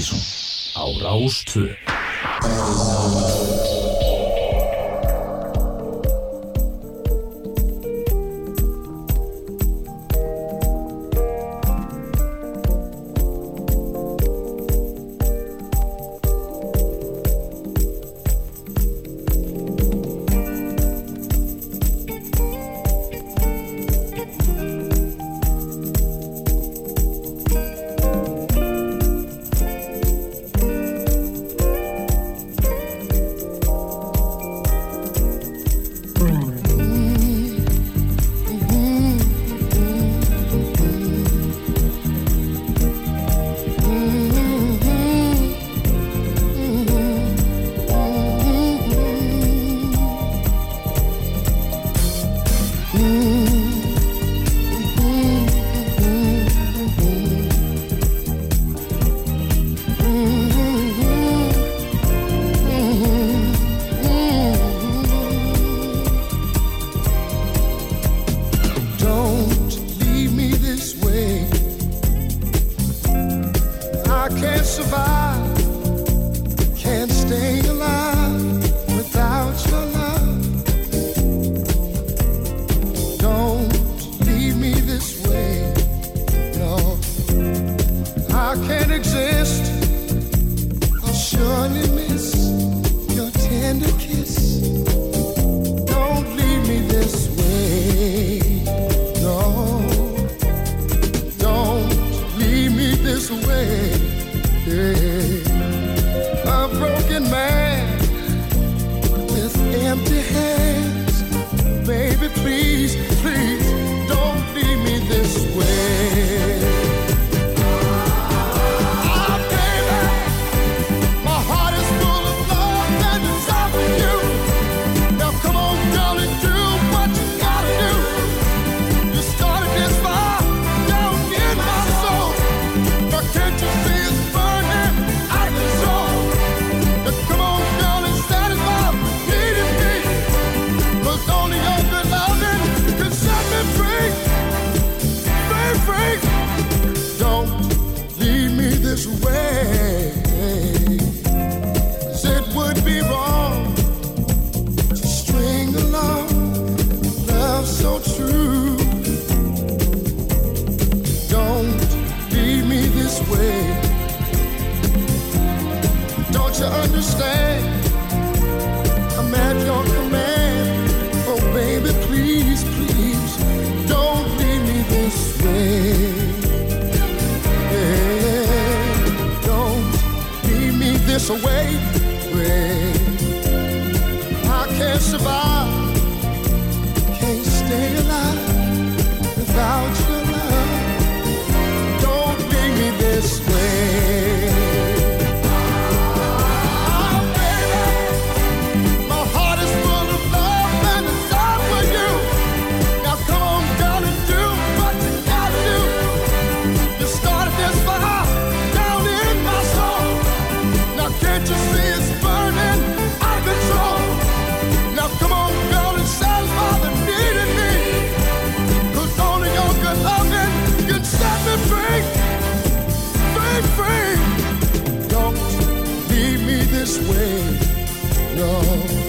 Mattísson á Rástvö No.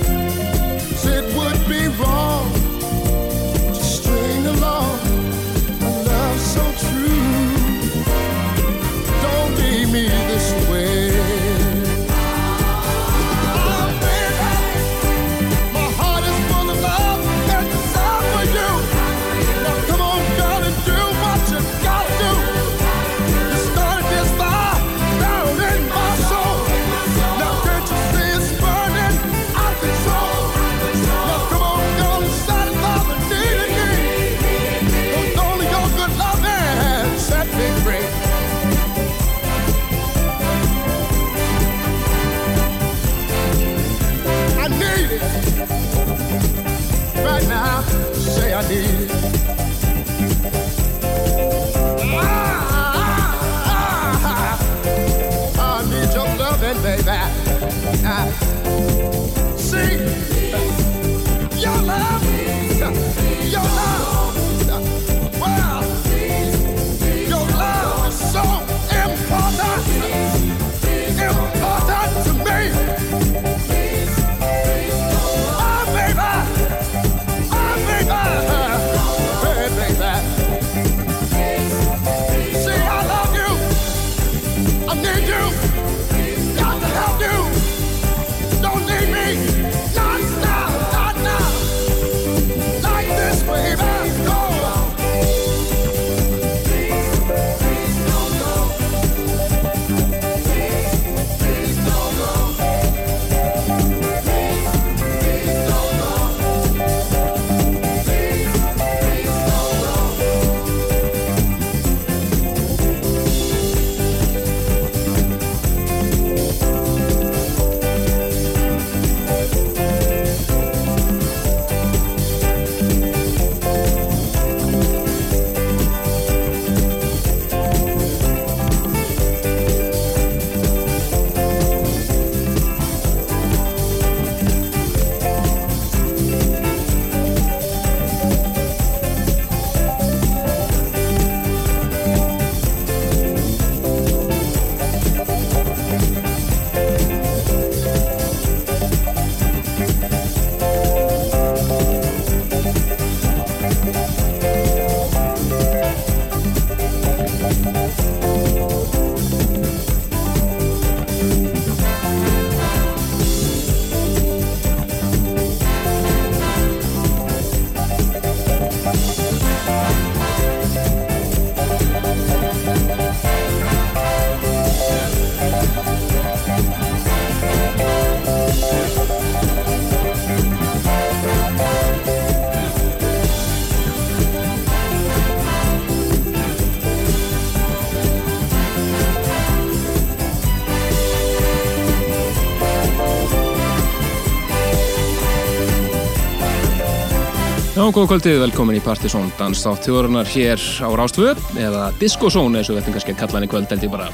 Já, góða kvöldið, velkomin í Partizón Danstátt þjóðurinnar hér á Rástvö eða Diskosón eins og við ætlum kannski að kalla hann í kvöld held ég bara.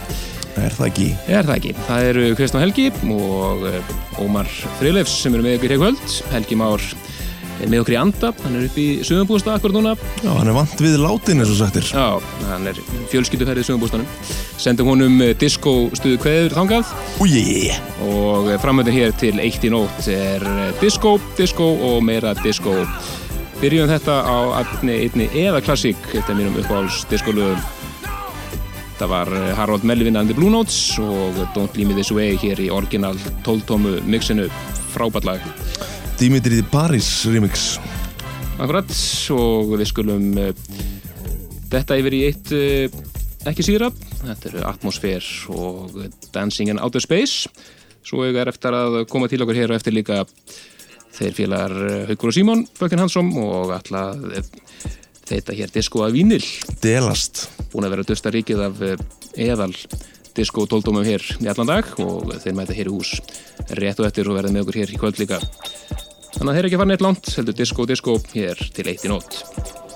Er það ekki? Er það ekki? Það eru Kristján Helgi og eh, Ómar Friðleifs sem eru með ykkur hér kvöld. Helgi Már er með okkur í anda, hann er upp í sögumbústa akkur núna. Já, hann er vant við látin eins og sagtir Já, hann er fjölskyttuferðið í sögumbústanum Sendum honum eh, disko stuðu kveður þangað. Újé og framöndin hér til eitt í nótt er eh, disko, disko og meira disko Byrjum þetta á einni, einni eða klassík, þetta er mínum uppáhalds diskolöðum. Það var eh, Harold Melvin and the Blue Notes og Don't Leave Me This Way hér í orginal 12-tómu mixinu, frábært lag. Dimitri Paris remix. Akkurat, og við skulum uh, detta yfir í eitt uh, ekki síra. Þetta eru Atmosfér og Dancing in Outer Space. Svo er eftir að koma til okkur hér og eftir líka þeir félagar eh, Haugur og Símón Bökkin Hansson og alltaf þetta hér disko að vínil Delast. Búin að vera dösta ríkið af eh, eðal disko tóldómum hér í allan dag og þeir mæta hér í hús rétt og eftir og verða með okkur hér í kvöld líka. Þannig að þeir ekki farin eitt langt heldur disko disko hér til eitt í nótt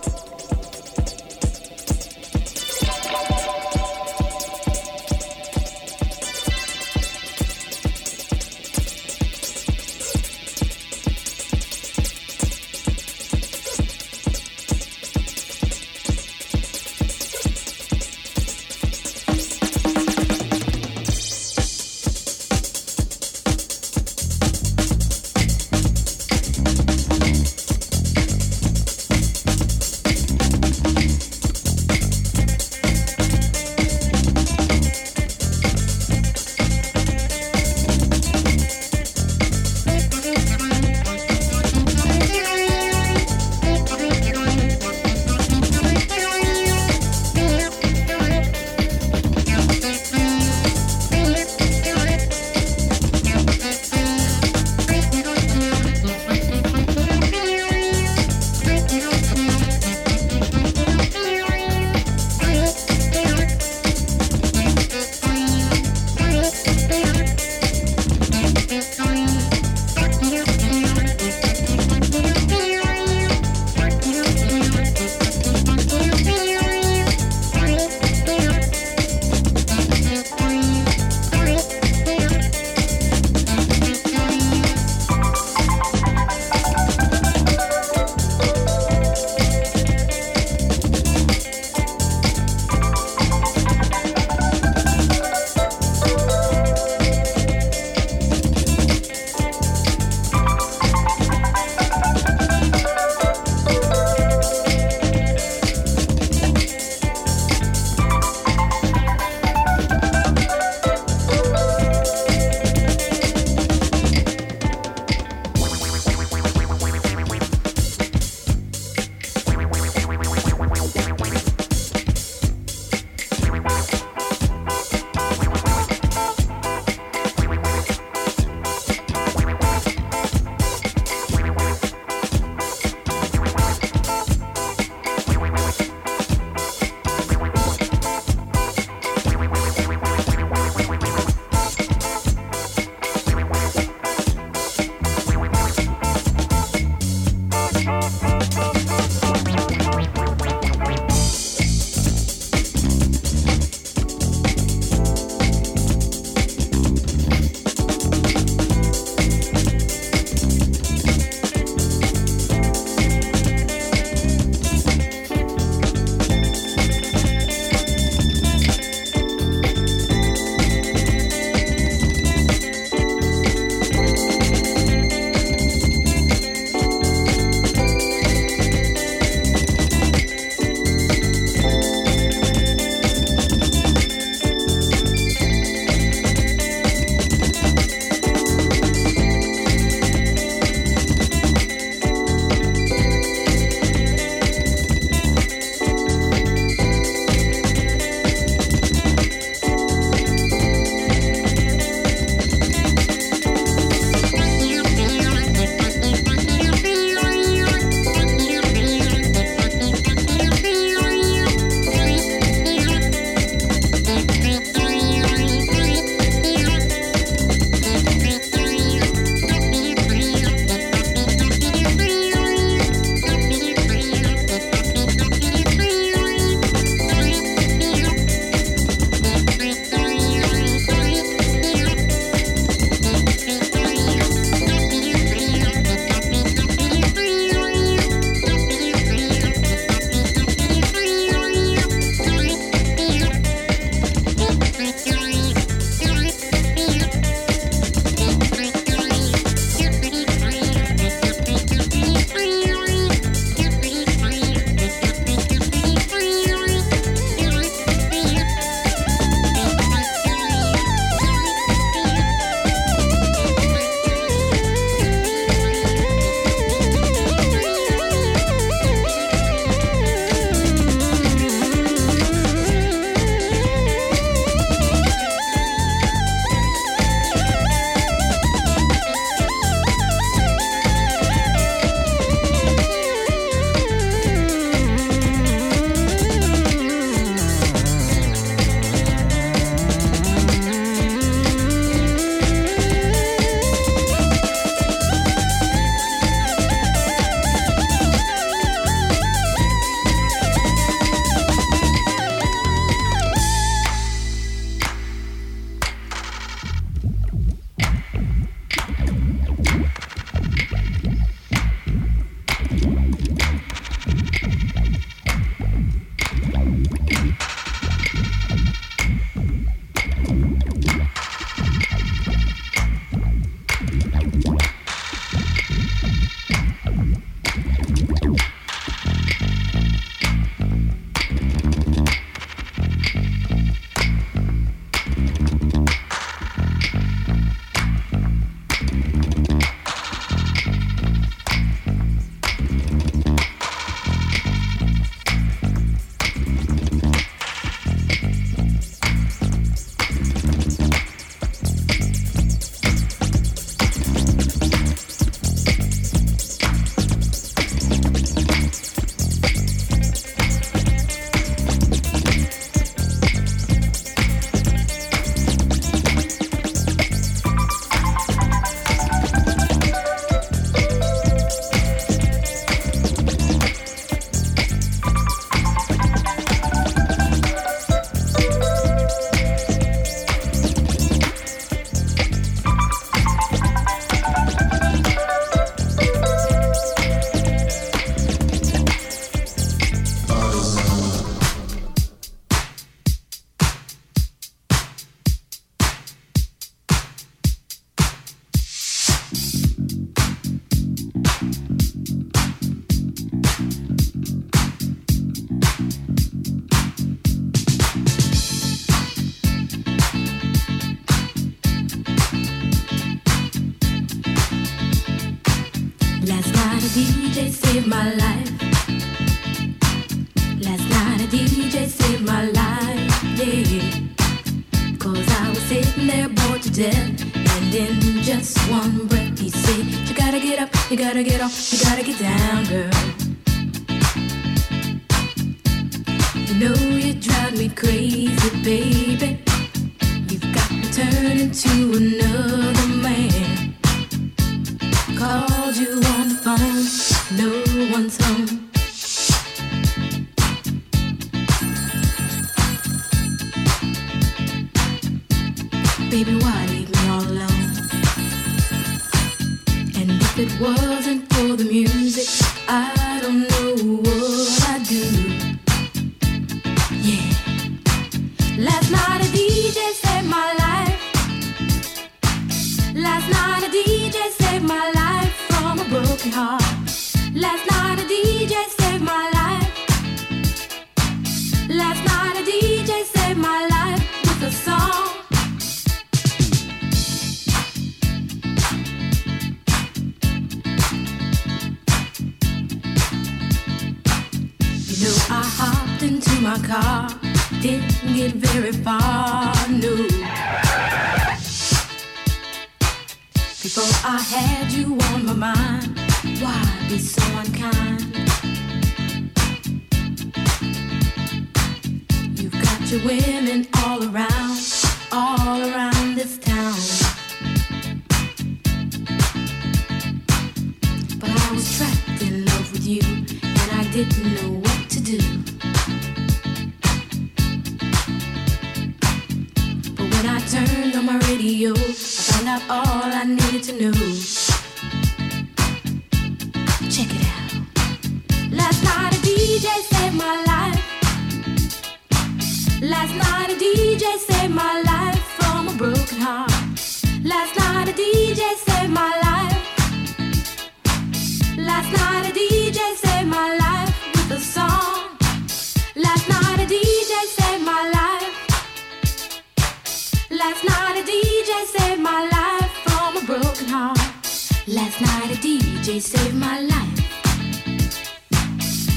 Last night a DJ saved my life.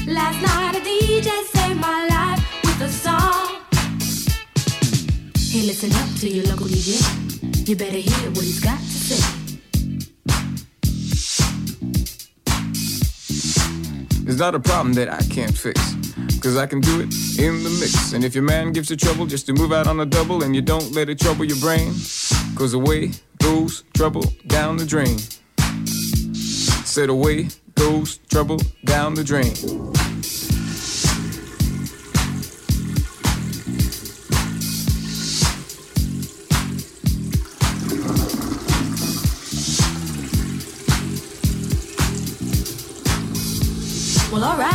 Last night a DJ saved my life with a song. Hey, listen up to your local DJ. You better hear what he's got to say. It's not a problem that I can't fix. Cause I can do it in the mix. And if your man gives you trouble just to move out on a double and you don't let it trouble your brain, cause away goes trouble down the drain. Said away goes trouble down the drain. Well, alright. Dub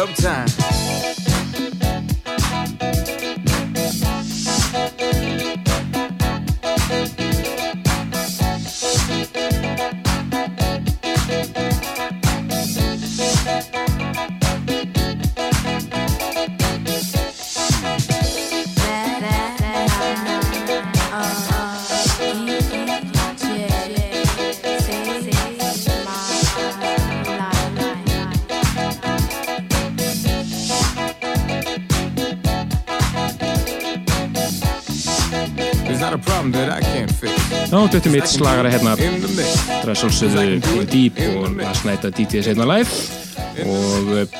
sometime. Er mitt slagara hérna. Það er svolsögðu Deep og Last Night að DJ Seinna Live. Og eh,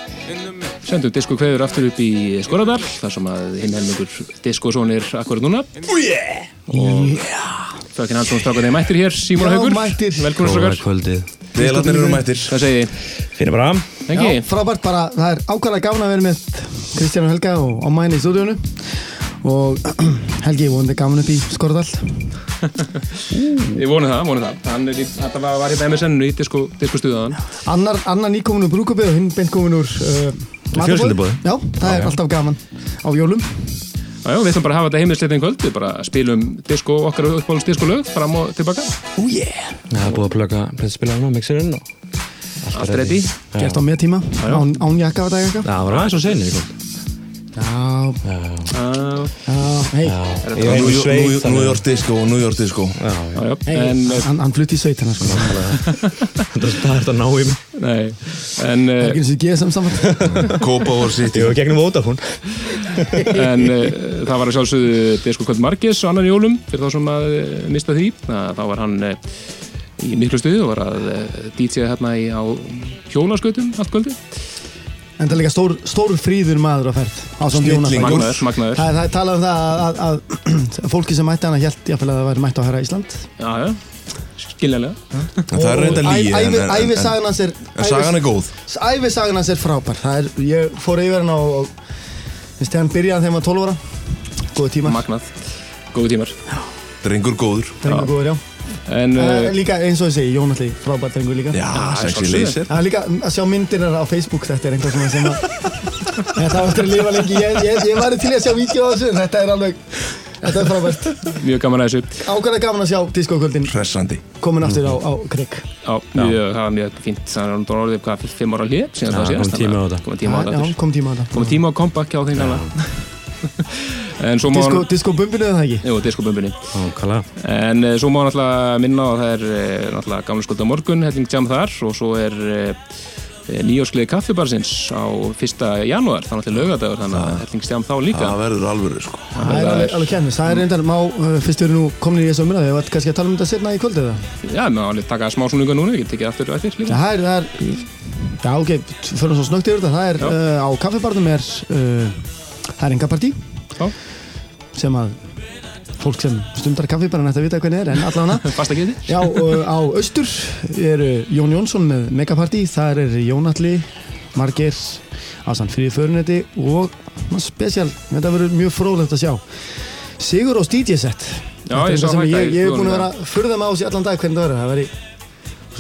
sendum disco kveður aftur upp í Skoradal þar sem að hinn helmingur diskosónir akkurat núna. Oh yeah! Þakkinn Hansson strákaði mættir hér, Símon og Já, Haugur mættir. Velkomin Góða strákar. kvöldið. Delarnir eru mættir. Hvað segið þið? Fyrir bara Þengi? Já, frábært bara, það er ákvæmlega gána að vera með Kristján og Helga og mæni í stúdíunu og Helgi vonandi gaman upp í Skorðal Ég vonu það, vonu það. Hann er í, þetta var, var hérna MSN-u í disko, diskostuðaðan annar, annar nýkomin úr brúkabið og hinn beint komin úr uh, matarboði. Fjölskylduboði. Já, það er já. alltaf gaman. Á jólum. Já, já, við ætlum bara að hafa þetta heimilisleitin kvöld. Við bara spilum disko, okkar uppáhalds diskolög fram og tilbaka. Oh yeah. Það er búið að plöka plötspilarinn á mixerinn og Allt ready. Gert á með tíma, já. án, án jakka og dagjakka Það var aðeins og senir í kvöld Já, Já, já, New York- sveit New- New York Disco New York Disco. Já, já, já, eh, hann, hann flutti í sveitina sko. Þetta er þetta að ná í mig. Nei, en, Það er uh, ekki eins og GSM samband Coppover City. Ég var gegnum Vodafone. En uh, það var að sjálfsögðu Desko Kvöld Marges og annan jólum fyrir þá sem að uh, mista því. Þá var hann uh, í miklu stuði og var að uh, DJ hérna í, á hjólaskötum allt kvöldi En það er líka stór, stór fríður maður á ferð á svona. Jónatan magnaður, Það, það er talað um það að, að, að fólki sem mætti hana held jáfnvel að það væri mætti á herra Ísland. Já, já, skiljanlega. Það er reynda en- Ævisagan hans er En sagan er góð. Ævisagan hans er frábær. Það er, ég fór yfir hann og, finnst ég hann byrjaði þegar maður 12 ára. Góði tímar. Magnað, góðu tímar. Drengur góður. Drengur Já. góður, já en uh, Líka eins og ég segi, Jónatli, frábær drengur líka. Já, sexy laser Það er líka að sjá myndir á Facebook Þetta er einhver svona sem að Þetta á eftir að lifa lengi. Ég, ég, ég var til að sjá vídeo á þessu en Þetta er alveg Þetta er frábært. Mjög gaman að þessu. Ákvæmlega gaman að sjá diskokvöldin? Hressandi. Komin aftur á, á Krigg já, mjög, það var mjög fínt. Það er náttúrulega orðið fimm ára hlið síðan það síðast kominn tími á þetta. kominn tími á Já, þetta. kom tíma á þetta Disko, disko bumbinu eða það ekki? Jú, diskobumbunni Ákala En uh, svo má náttúrulega minna á að það er uh, náttúrulega gamla skulda morgun, helling jam þar og svo er uh, nýjóskliði kaffibarsins á 1. janúar, þannig til lögadagur, þannig að helling jam þá líka. Það verður alvöru sko Það er alveg, alveg kemur, það er reyndar, má, fyrst við erum nú komin í þessu umræðu, við varum kannski að tala um þetta setna í kvöld eða? Já, maður alveg taka smá snúninga núna, ég get ekki aftur eftir Já, líka. það er, það er, já ok, fyrir svo snögt yfir þetta, það er, uh, á kaffibarnum er, uh, það er enga partí Já. sem að fólk sem stundar kaffibarinn ætti að vita hvernig er, en allavega. Já, og á austur er Jón Jónsson með Megaparty, þar er Jónalli, Margeir, Asan fyrir förunetti og spesial, þetta verður mjög fróðlegt að sjá. Sigur Þetta er ég hef búin að vera að furða mig á þessi allan dag hvernig það verður. Það veri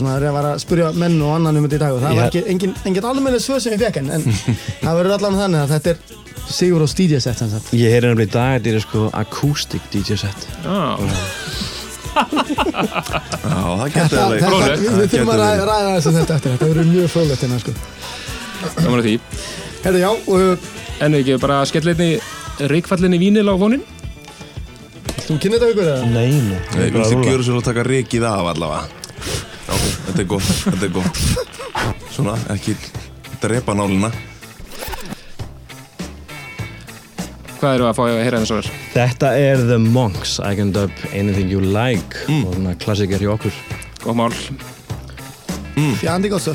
svona að vera að spurja menn og annan um þetta í dag og það Já. var ekki, engin, engin almennileg svör sem ég fekk en, en það verður allan þannig að þetta er Sigur Ós DJ set sem sagt. Ég heyri nefnilega í dag að þetta er sko acoustic DJ set Já, það getur Þetta, alveg þetta, Fróðlegt. við, við þurfum að ræða, ræða þess að þetta eftir, þetta verður mjög fróðlegt hérna sko. gaman að því. Herðu já, og En ekki bara skella einni reikfallinni vínil á fónin. þú kynir þetta ykkur eða? Nei, nei Nei, viltu gjöra sér að taka rikið af allavega Já, þetta er gott, þetta er gott Svona, ekki drepa nálina Hvað eru að fá að heyra þess að vera? Þetta er The Monks, I Can Dub Anything You Like og svona klassikar hjá okkur Góð mál. Fjandi gott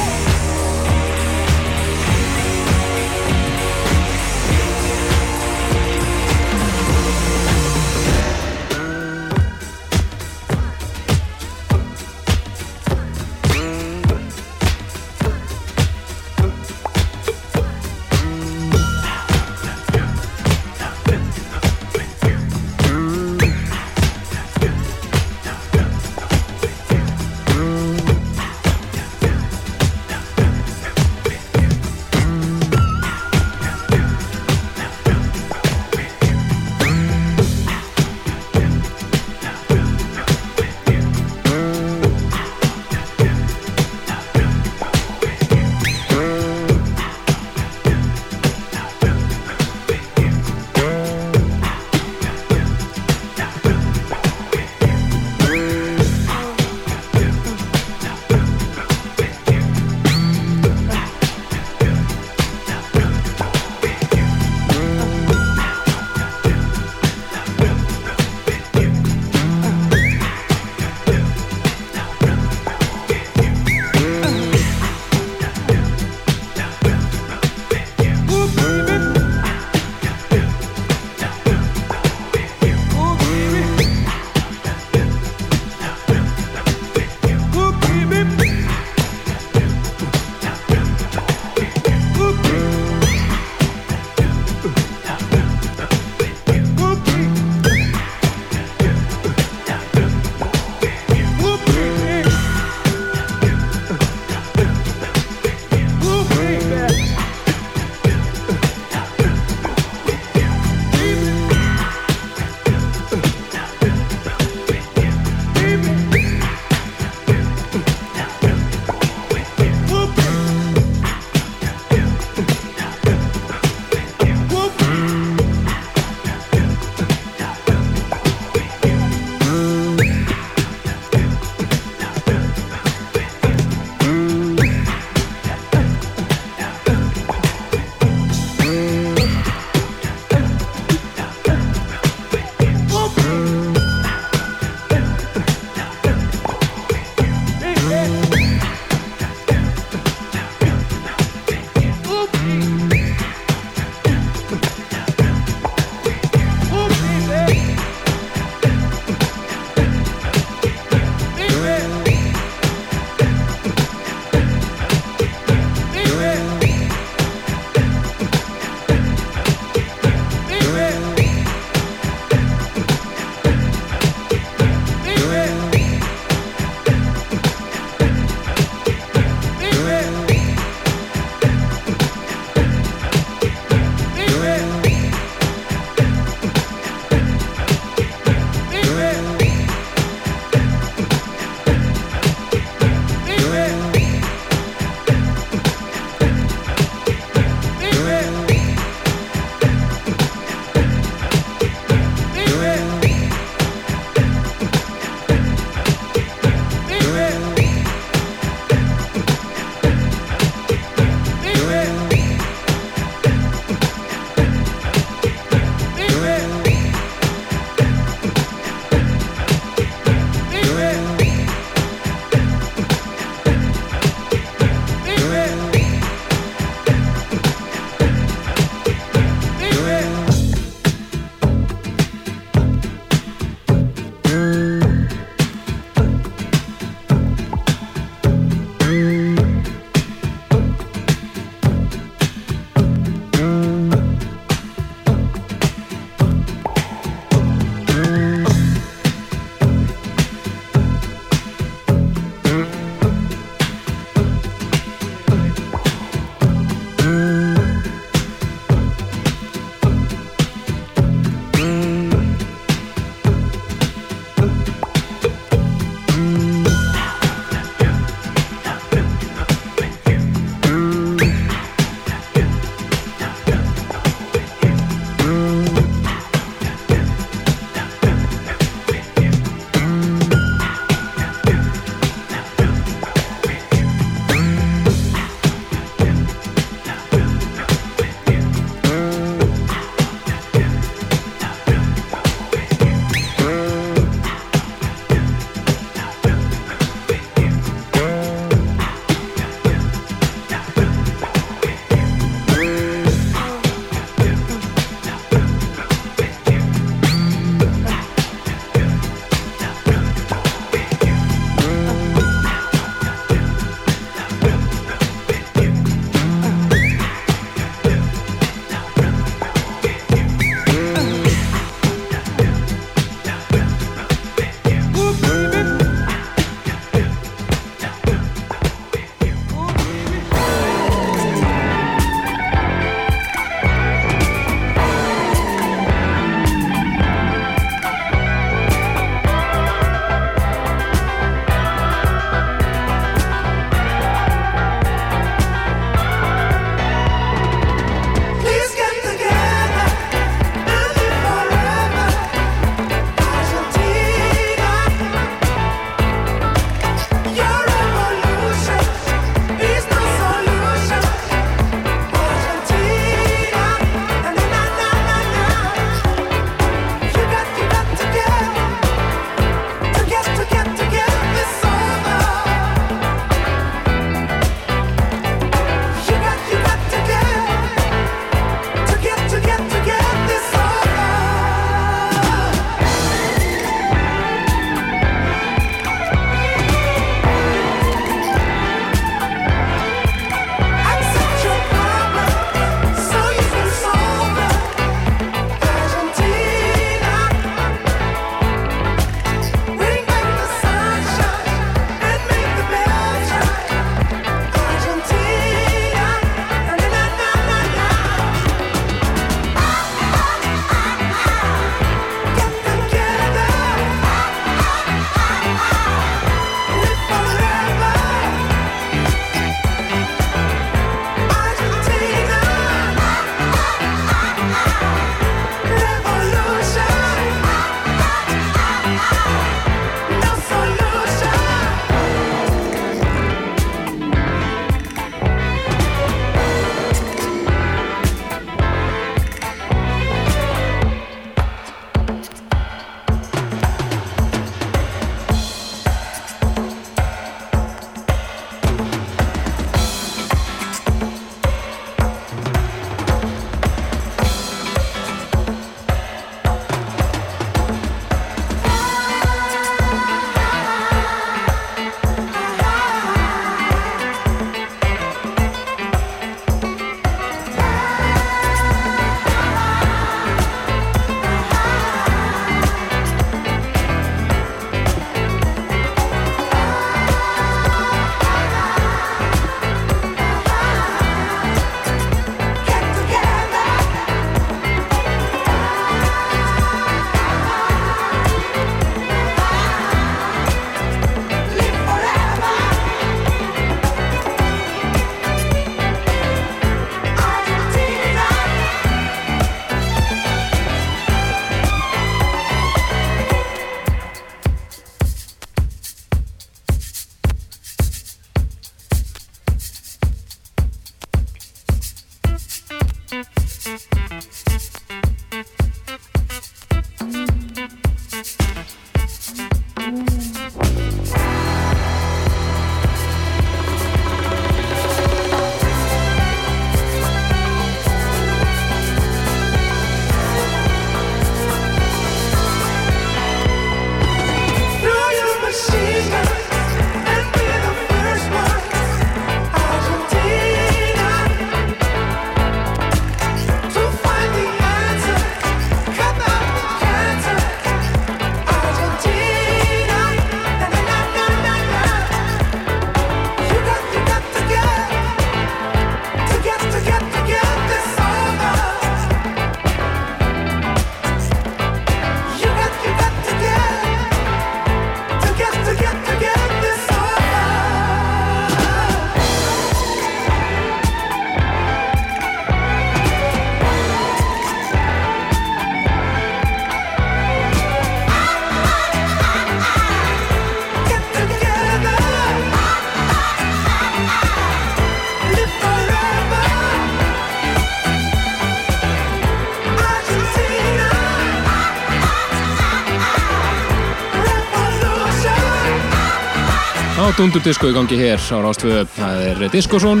Já, Dundur Disco í gangi hér á Rástvö. Það er Discosón,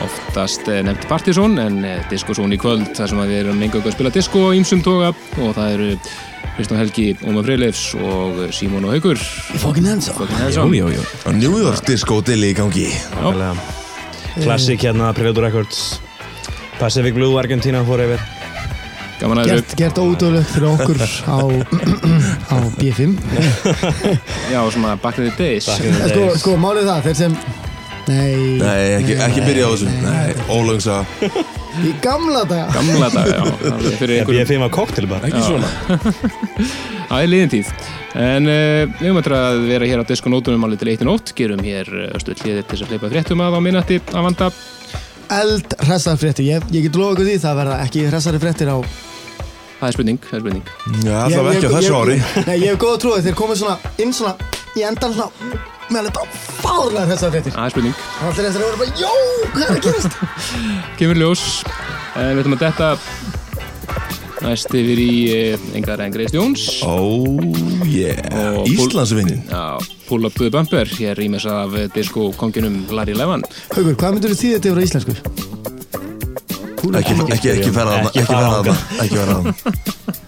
oftast eh, nefnt Partizón, en eh, Discosón í kvöld, þar sem við erum enga að spila disco á ýmsum toga og það eru Kristján Helgi, Ómar Freyleifs og Símon og Haugur. Fokkin hensa. Fucking handsome. Jú, jú, jú. Og New York disco dilli í gangi. Nákvæmlega. Klassik hérna, Predator Records Pacific Blue, Argentina, forever Gaman að Gert, gert ódöðlegt fyrir okkur á, á B5 Já, svona back in the days. En sko, sko, málið það, þeir sem Nei, Nei, ekki, ekki byrja á þessu. Nei, ólöngsa. í gamla daga Gamla dag, já. Það er Fyrir einhverjum B5 að koktel bara Ekki svona. Það er liðin tíð. En uh, við höfum eftir að vera hér á diskonótunum alveg til 1 nótt, gerum hér uh, stöld hliðið til þess að hleypa fréttum að á minnati að vanda. Eld hressar fréttir, ég, ég get lofa ykkur því það verða ekki hressari fréttir á Það er spurning, það er spurning. Já, Ég- allavega ég- ekki á þessu ég- ári. Nei, ég hef góða trúið, þeir komið svona inn svona í endan svona með alveg bara fárlega hressar fréttir Það er spurning. Allir eftir að vera bara, jó, hvað er að gerast? Kemur ljós. En við ætlum að detta næst yfir í uh, engar en Greist Jóns. Oh yeah. Íslandsvinnin. Já, Pull Up to the Bumper, hér rýmis af disco-konginum Larry Levan. Haugur, hvað myndur þú þetta yfir á íslensku? Ekki, ekki, ekki fara þarna. Ekki Ekki fara fara þarna.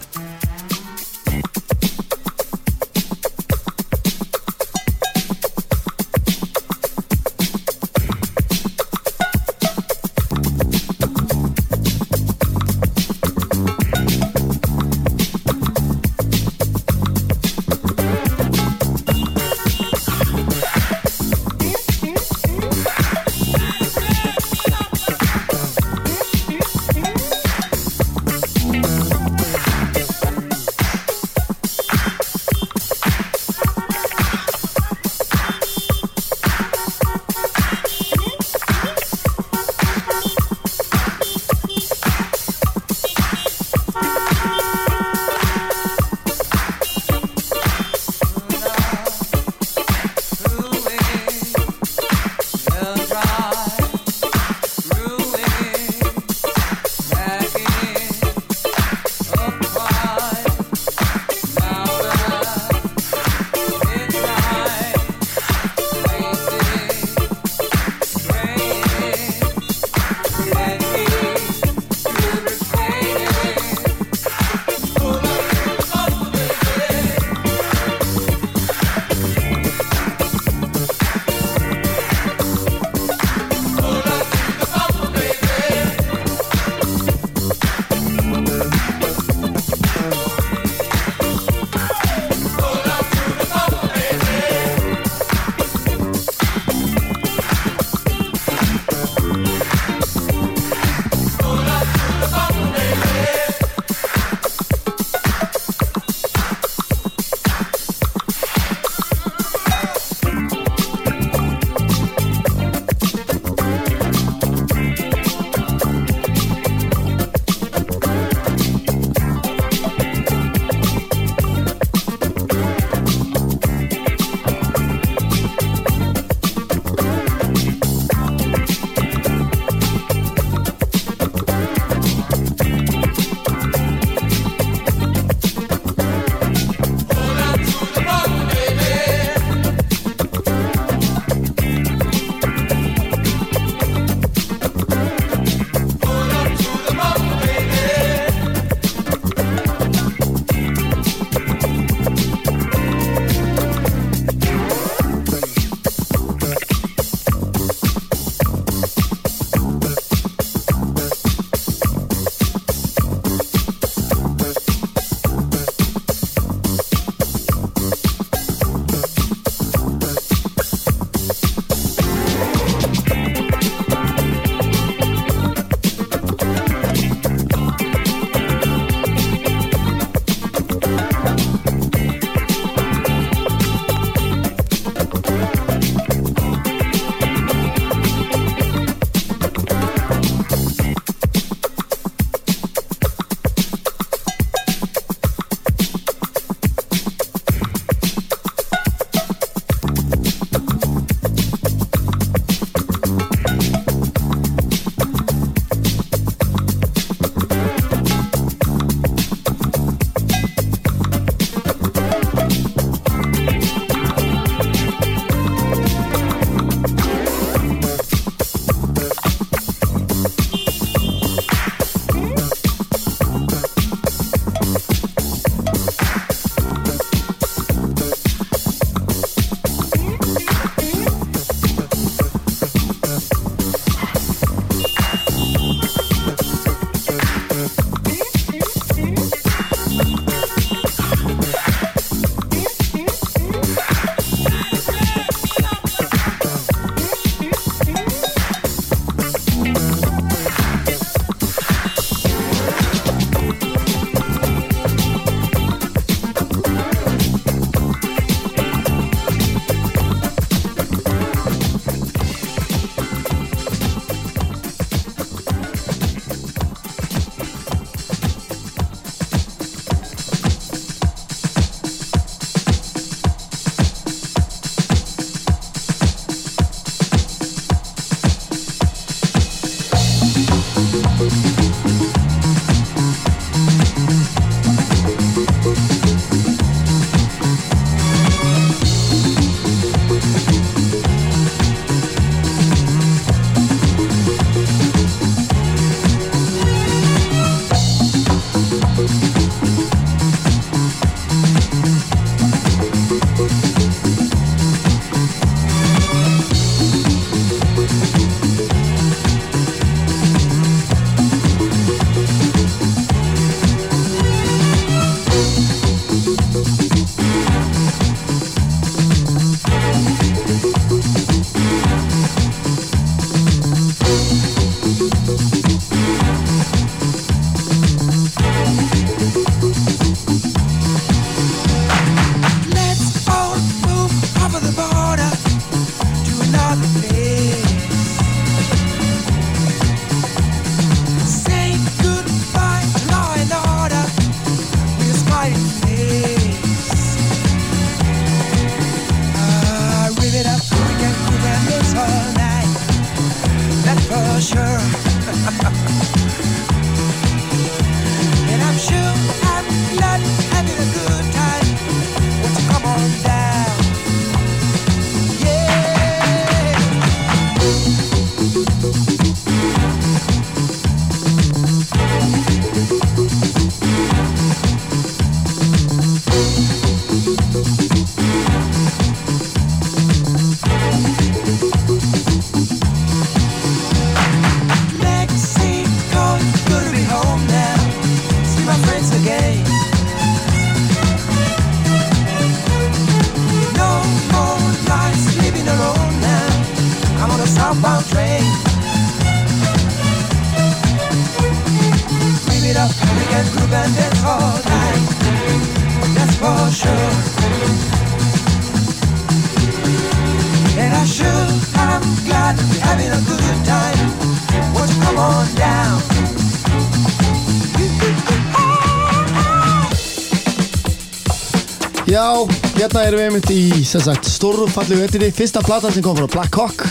Já, hérna erum við einmitt í sem sagt stóru fallegu vettinni Fyrsta platan sem kom frá Black Hawk.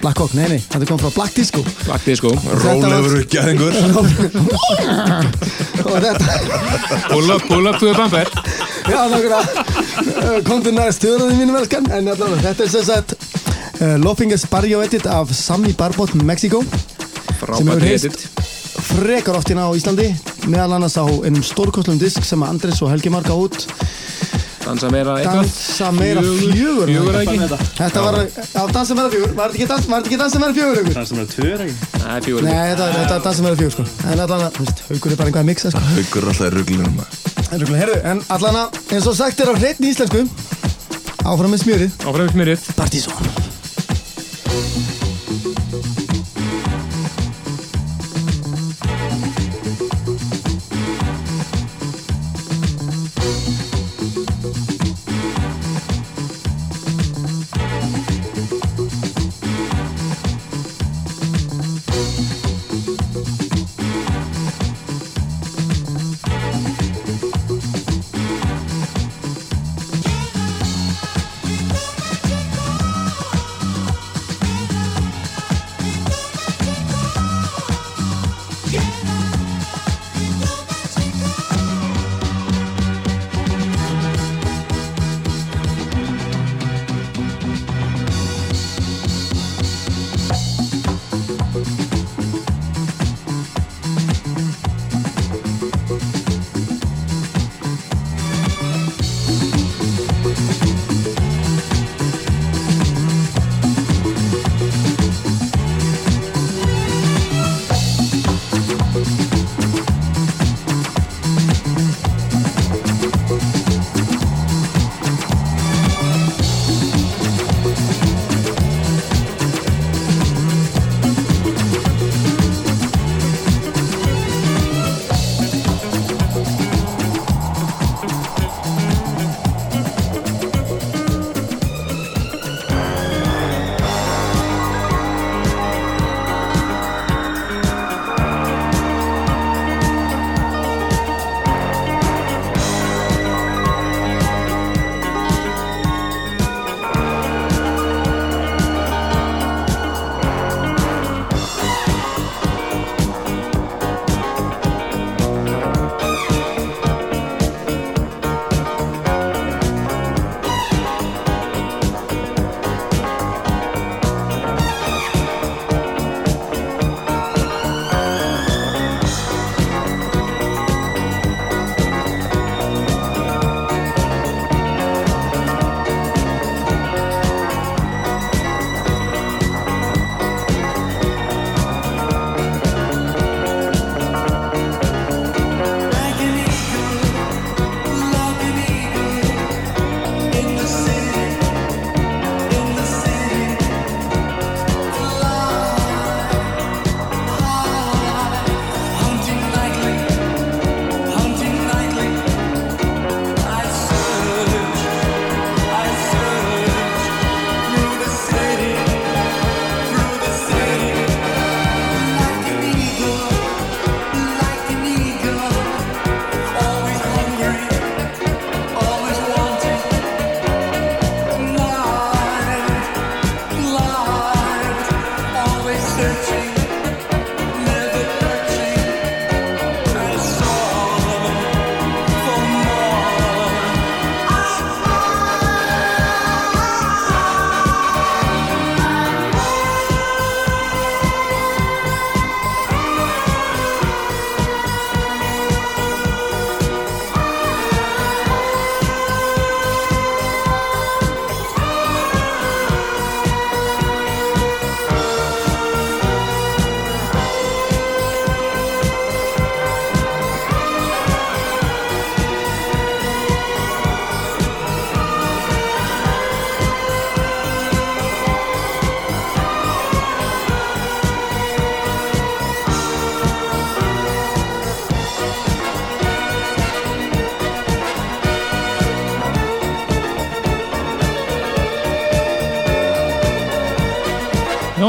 Black Hawk, nei nei, þetta kom frá Black Disco. Black Disco. Rólegur gæðingur Og þetta Pull up, pull up to the bumper. Já, nákvæmlega. Komdu næst höraði mínum elskan. En allavega, þetta er sem sagt uh, Lofingas Barrio Edit af Sami Barbot Mexico. Sem Frábært hefur edit. frekar oft hérna á Íslandi. Meðal annars á einum stórkostlum disk sem Andres og Helgi Marka út Dansa meira eitthvað. Dansa meira fjögur. Fjögur ekki? Þetta var, á Dansa meira fjögur. Var þetta ekki Dansa meira fjögur ykkur? Dansa meira tvör ekki? Nei, fjögur. Nei, ekki þetta, þetta er Dansa meira fjögur sko. En allan að, þú veist, haugur er bara einhvað að mixa sko. Haukur er alltaf í ruglunum En ruglega, heyrðu, en allan að, eins og sagt er á hreitni íslensku Áfram með smjörið. Áfram smyrið Partizón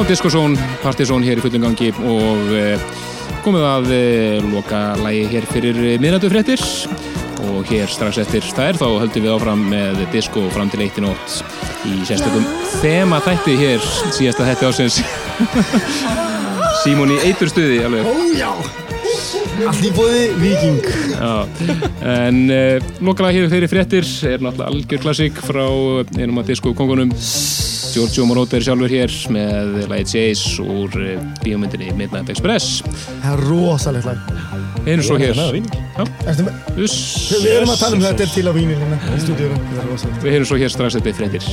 Discozone, Partizón hér í fullum gangi og uh, komið að uh, loka lægi hér fyrir miðnættu fréttir. Og hér strax eftir þær þá höldum við áfram með disco fram til 1 nótt í sérstökum þema þætti hér síðasta þætti ásins Símon í eiturstuði alveg. Ó já. Allt í bóði Viking Já, en lokalega hér fyrir fréttir er náttúrulega algjör klassík frá einum af disco-kongunum Giorgio Moroder sjálfur hér með lagið Chase úr uh, bíómyndinni Midnight Express. Það er rosalegt lag. Einu svo hér. Við erum að tala um þetta er til á vínilina er Við heyrum svo hér strax eftir fréttir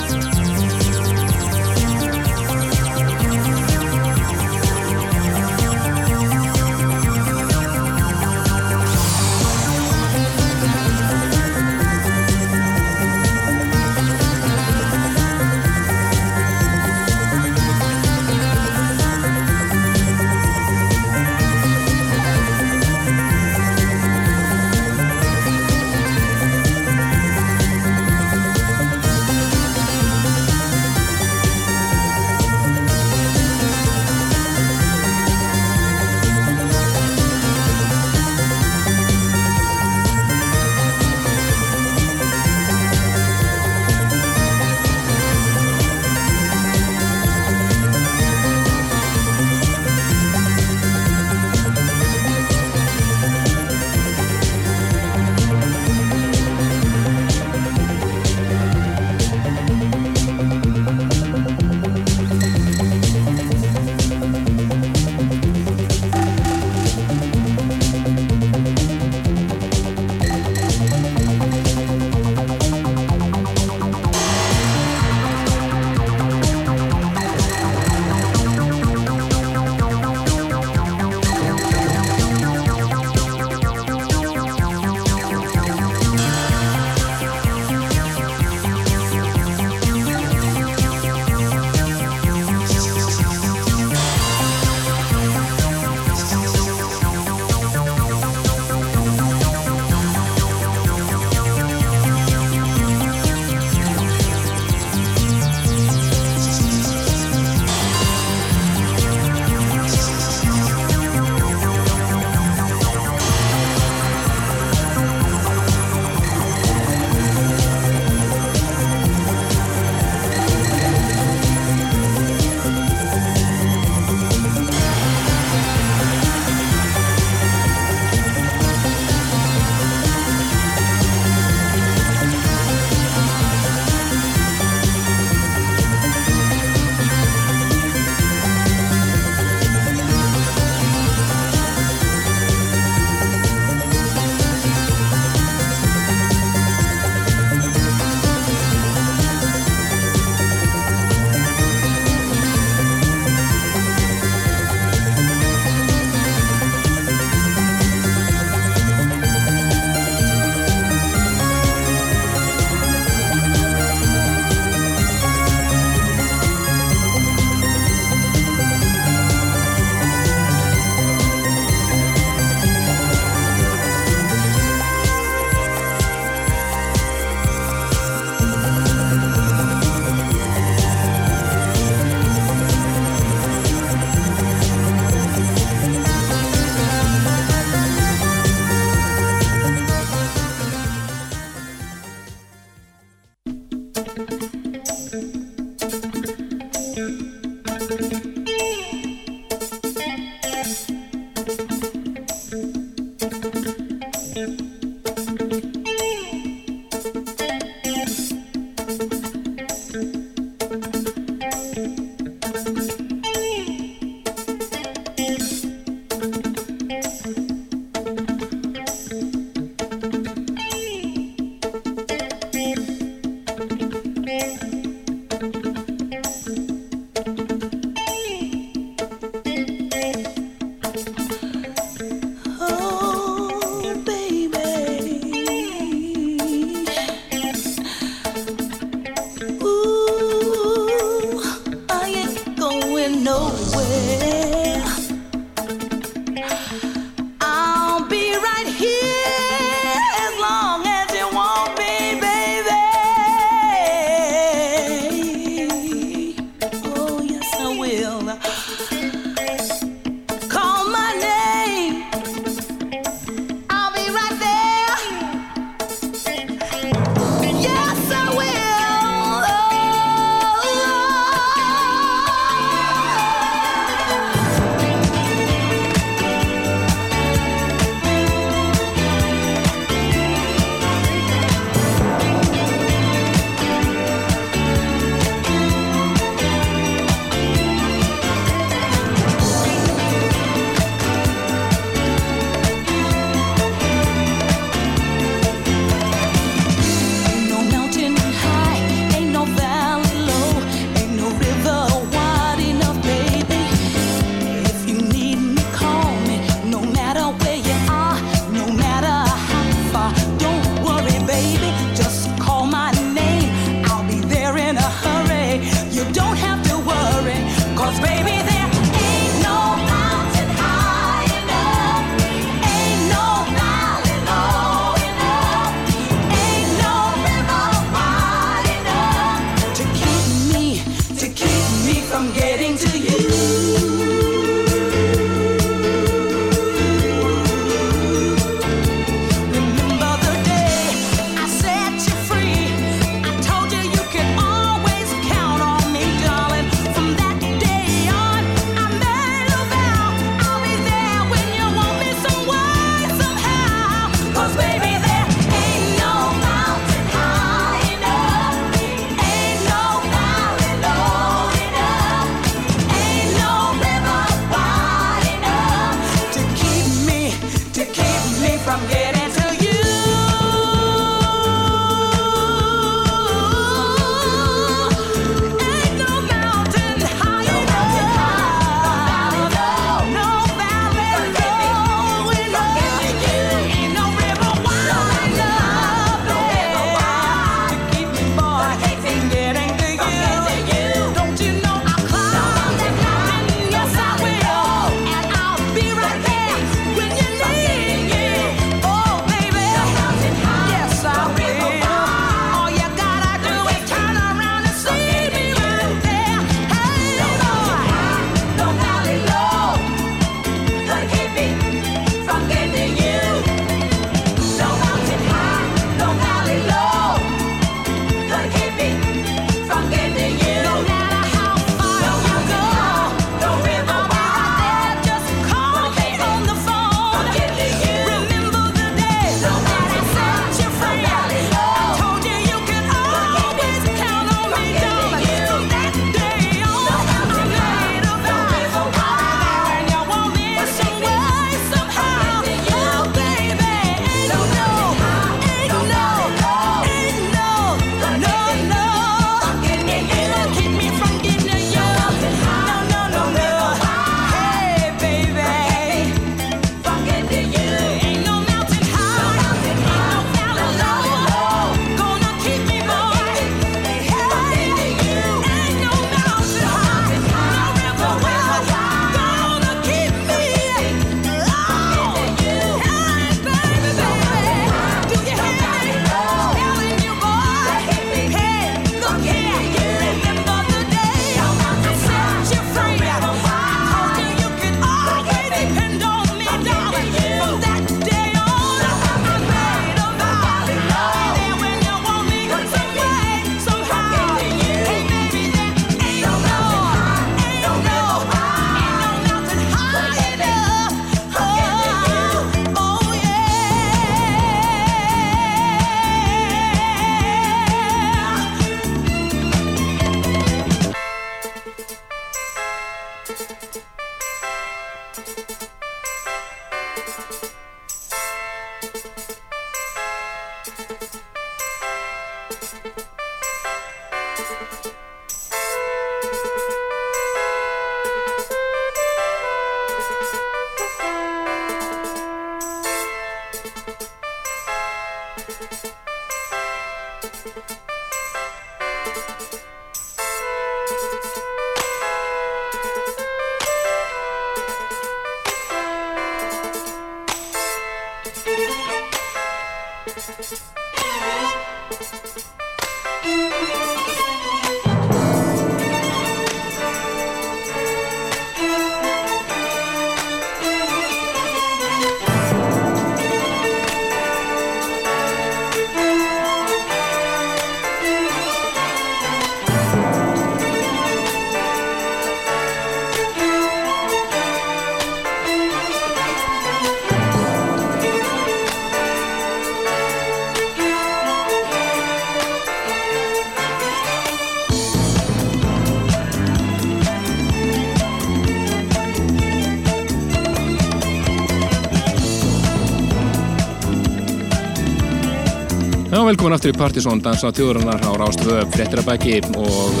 velkomin aftur í Partizón, dansa á tjóðurinnar á Rástvöð, fréttirabæki og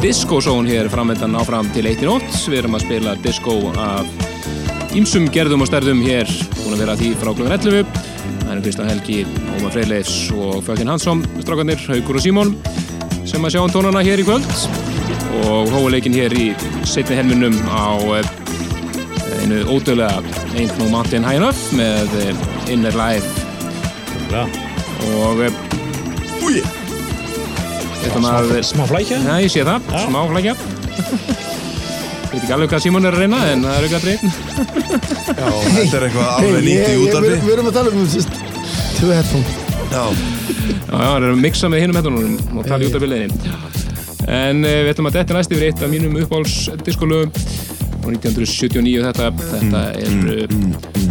diskosón hér framöndan áfram til 1 í nótt. Við erum að spila disko af ímsum gerðum og stærðum hér, búin að vera því frá klukkan 11. Það er Kristján Helgi, Ómar Freyleifs og Fökkin Hansson, strákarnir, Haugur og Símón, sem að sjá um tónana hér í kvöld og hóuleikin hér í setni helminum á eh, einu ódöðlega No Mountain High Enough með eh, Inner Life Ja. og eh! Maður Smá flækja? Já, ég sé það, Já. smá flækja. Veit ekki alveg hvað Simon er að reyna en það er auðvitað dreyn Já, þetta er eitthvað alveg nýtt í ég- ég- útarfi Við erum að tala um tvö headphone Já, Já, það er að mixa með hinum hættunum og tala í út af byrleginni En uh, við ætlum að þetta er næst yfir eitt af mínum uppáhalds diskolögum frá 1979 þetta, þetta er uh,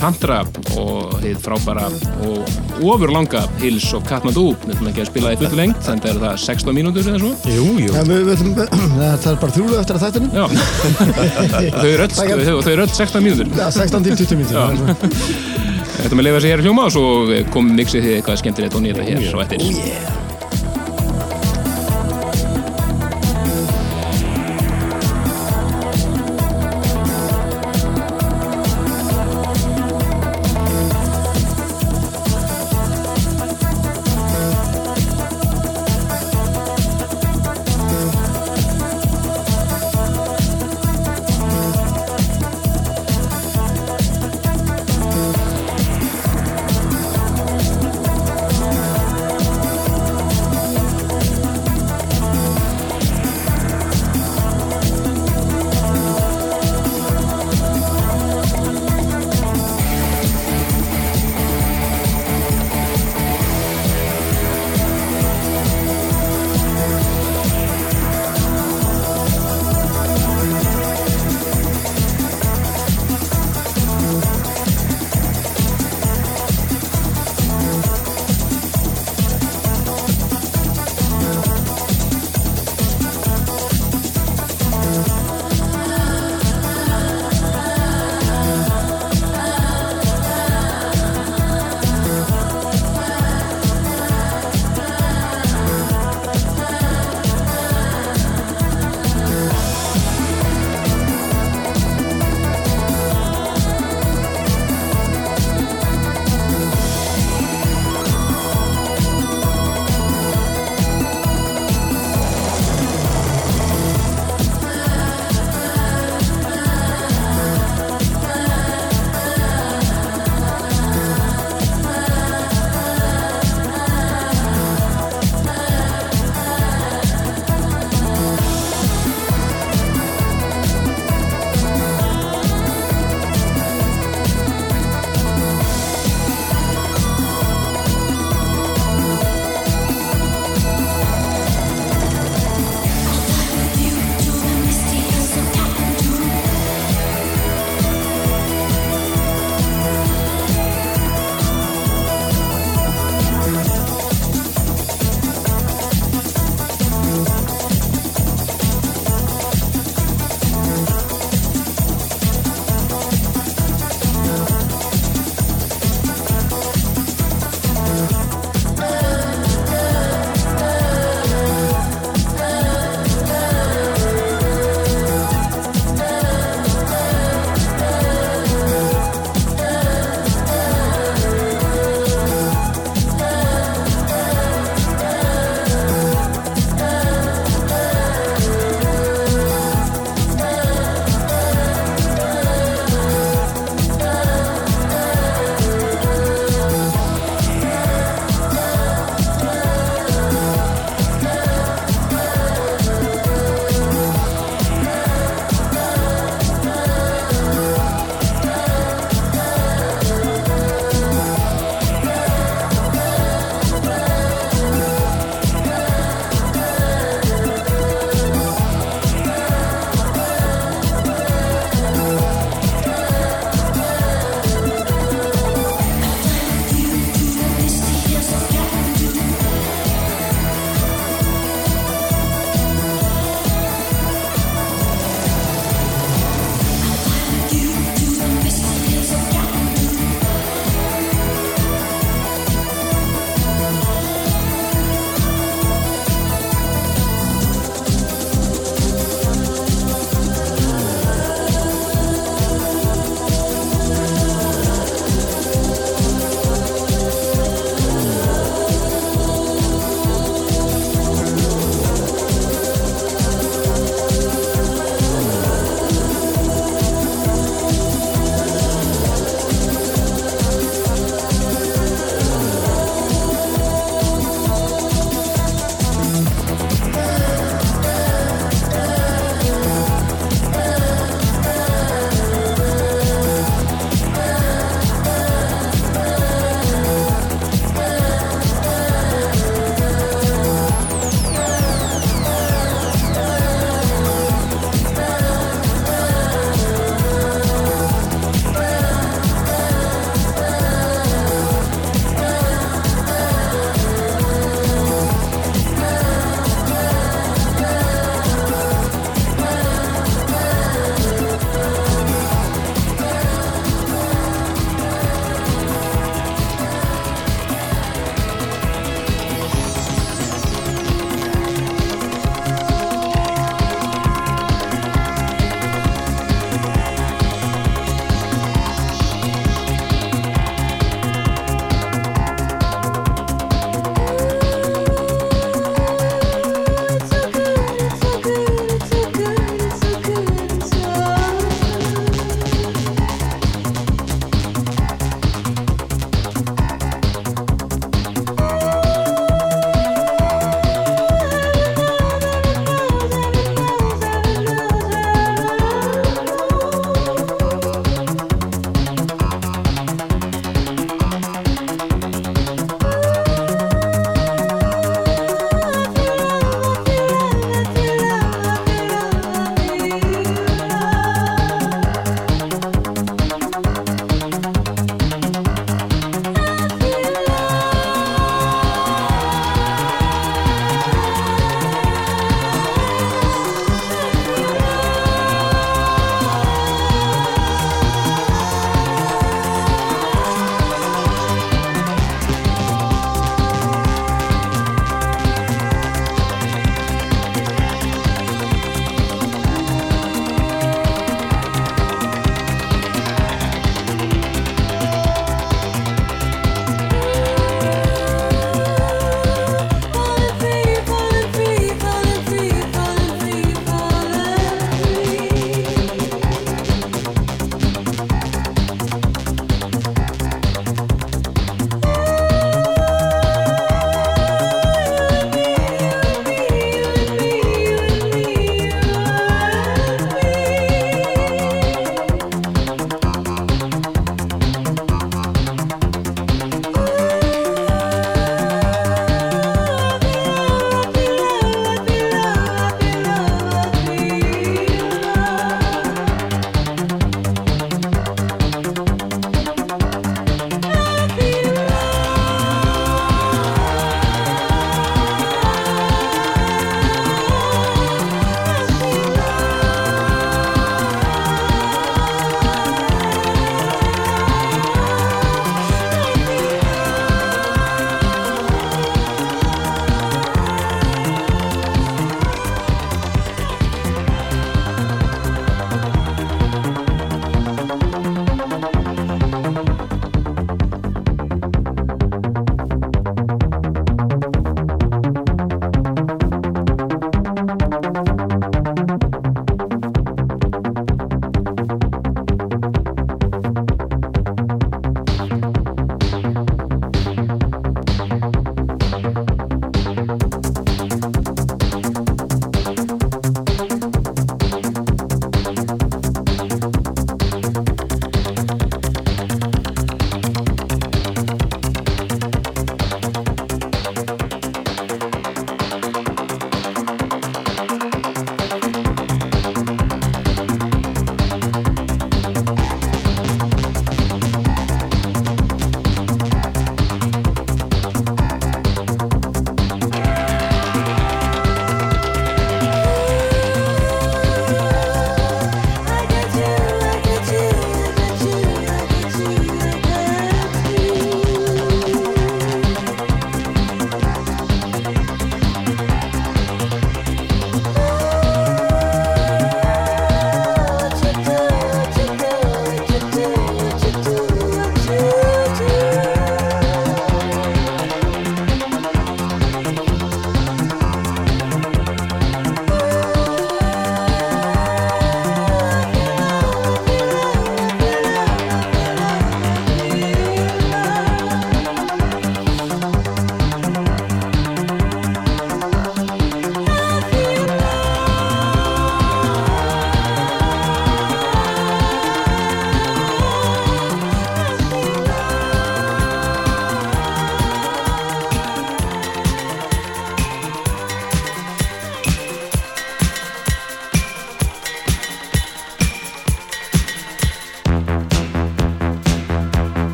Tantra og þið frábæra og ofurlanga Hills og Kathmandu við ætlum ekki að spila það í fullu lengt þannig er það 16 mínútur eða svo. Jú, jú. ja, við, við, ætlum- Það er bara þrjúlu eftir að þættinu Já, þau eru öll, öll 16 mínútur. Já, 16 til 20 Já. mínútur Þetta með að leifa sér hér að hljóma og svo kom mixið þið eitthvað skemmtilegt og nýra hér svo eftir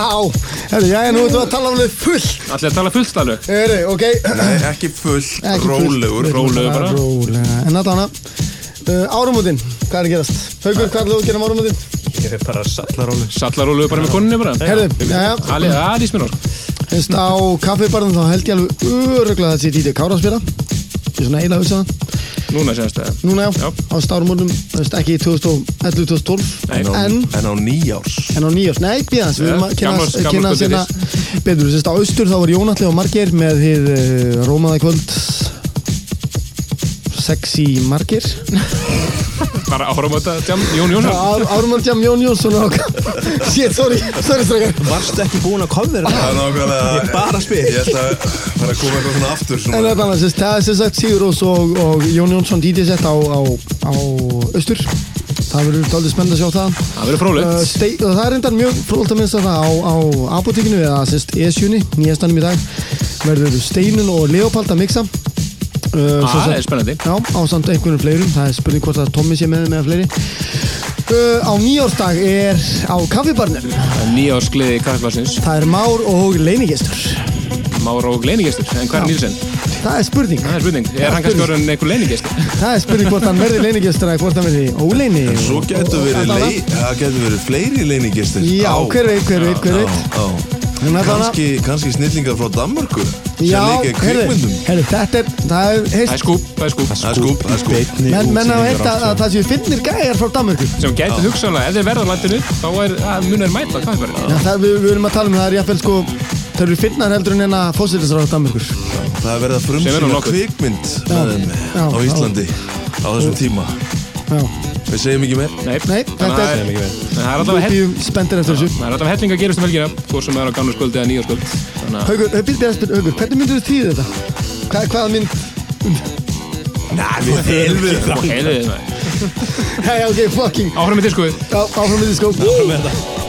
Já, já, nú erum við að tala um þau full Allir að tala fullt alveg? Herru, ok. Nei, ekki fullt, fullt. rólegur Rólegur bara. Rólega, en að uh, Árumótin, hvað er að gerast? Haugur, hvað er þú að gera um árumótin? Ég er bara sallarólu Sallarólu bara með konunni bara. Herru, já, já Allir, það er mér Þú veist, á kaffibarðum þá held ég alveg öruglega að þetta sé Díti Kára að spila. Ég er svona eiginlega hugsað það. Núna semst það. Núna já, Já. á veist, ekki 2011-2012 Nei. En á, En, á nýjárs en á nýjárs, nei, býðans Við erum að kynna, sérna betur. Þú veist, á austur þá var Jónatli og Margeir með hið uh, Rómaða kvöld. Sexy Margeir. Bara áhrum þetta jam, Jón Jónsson. Árumótjam Jón Jónsson og Shit, sorry, sorry strækar Varstu ekki búin að Það er nákvæmlega. Ég bara spyr. Ég ætla að fara að koma eitthvað svona aftur En svona. þetta annars, það er sem sagt Sigur Rós og, og Jón Jónsson DJ sett á, á, á austur Það verður dálítið spennt að sjá það. Það verður Uh, frólikt stei, og það er reyndar mjög frólægt að minnst að það á, á apotekinu eða sérst E7, nýjastanum í dag. Verður Steinun og Leopold að mixa. Uh, sem Það er spennandi. Já, á samt einhvernum fleirum. Það er spurning hvort að Tommy sé með með fleiri. Uh, Á nýjársdag er á kaffibarnum. Nýjáskliði kaffebassins það er Már og Leinigestur Már og leinigestur En hvað er Nílsen? Það er spurning. Það er spurning. Er hann kannski orðin einhver leinigestur? Það er spurning hvort hann verði leinigestur eða hvort hann verði óleini Svo getur verið, lei, það getur verið fleiri leinigestir Já, hver veit, hver veit, hver Já, veit. En Kanski, kannski snillingar frá Danmörku Já, sem leika í heyrðu, kvikmyndum. heyrðu, þetta er, það er, Það heyrst, er skúp, það er skúp Það er skúp, það er skúp menn, menn hafa heilt að, að það séu finnir gæjar frá Danmörku. Sem gæti hugsanlega, ef þeir verða á landinu Þá er, að munir mæta kaffebarinn Já, það, við, við erum að tala um það er sko Það eru finnar heldur en enna fósilinsráð Danmörkur Það er verið að frumsýna kvikmynd Já, með þeim já, á Íslandi á þessum tíma. Já, Við segjum ekki meir. Nei, Nei, þetta er- það en það við býðum spenntir eftir þessu. það er allavega helling að gerast um helgina Hvort sem er á gamlu sköldi eða Þannig að Haugur, Haugur, byrja að spyrja, Haugur, hvernig myndur þú þýða þetta? Hvað, hvaða mynd? Nei, við helvið Og heiðið það. Hei, ok, fucking Áfram með diskoið Já, áfram með því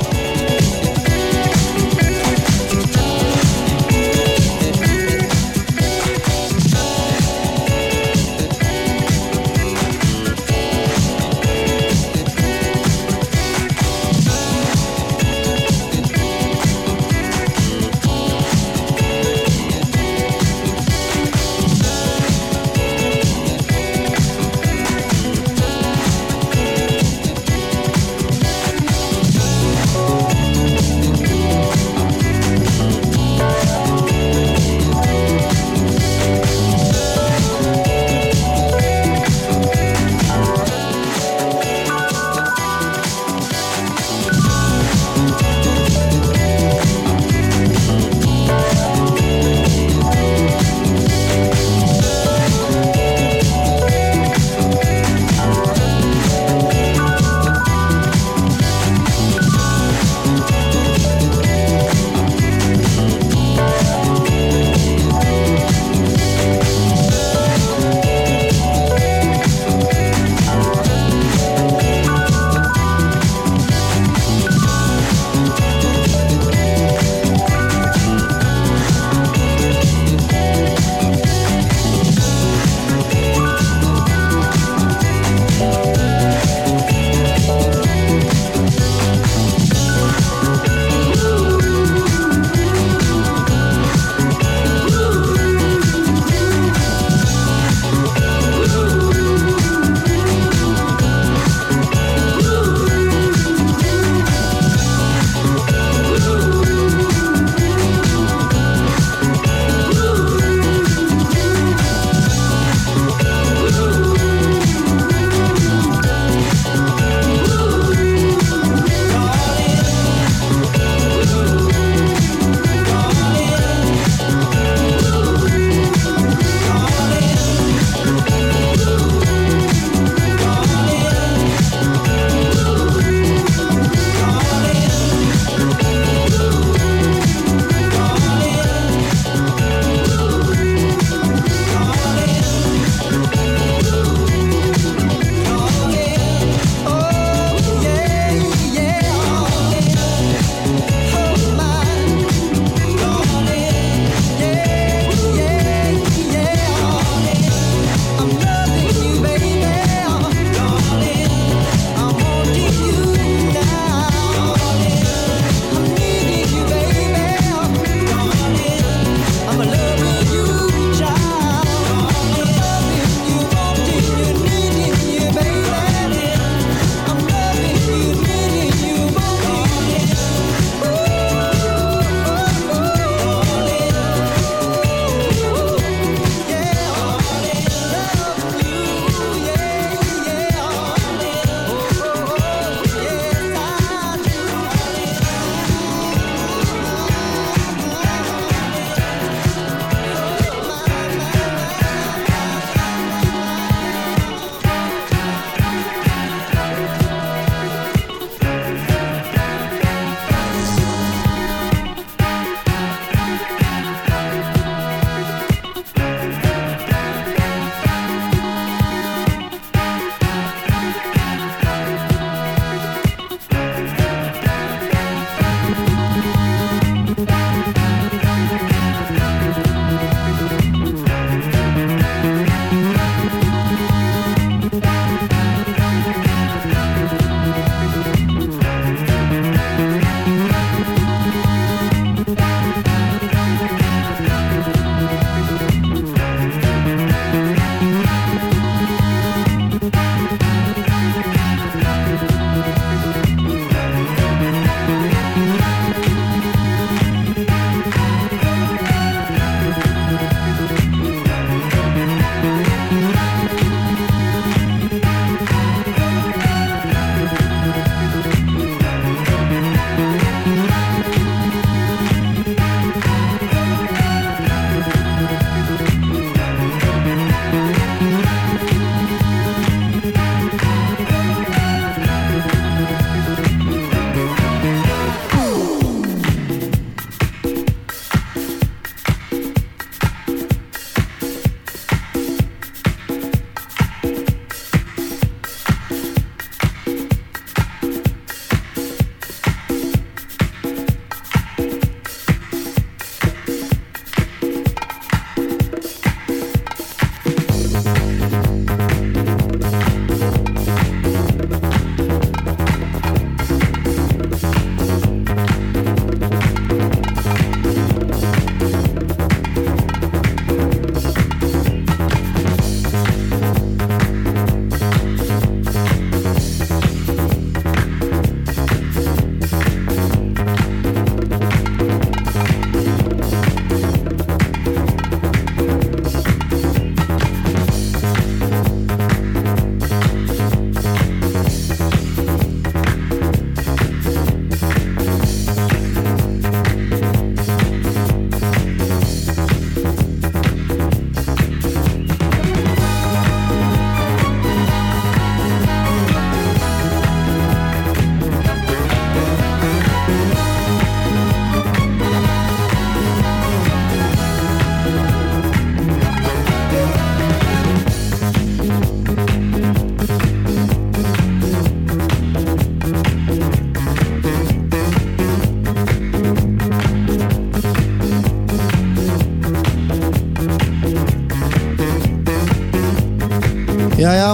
Jæja,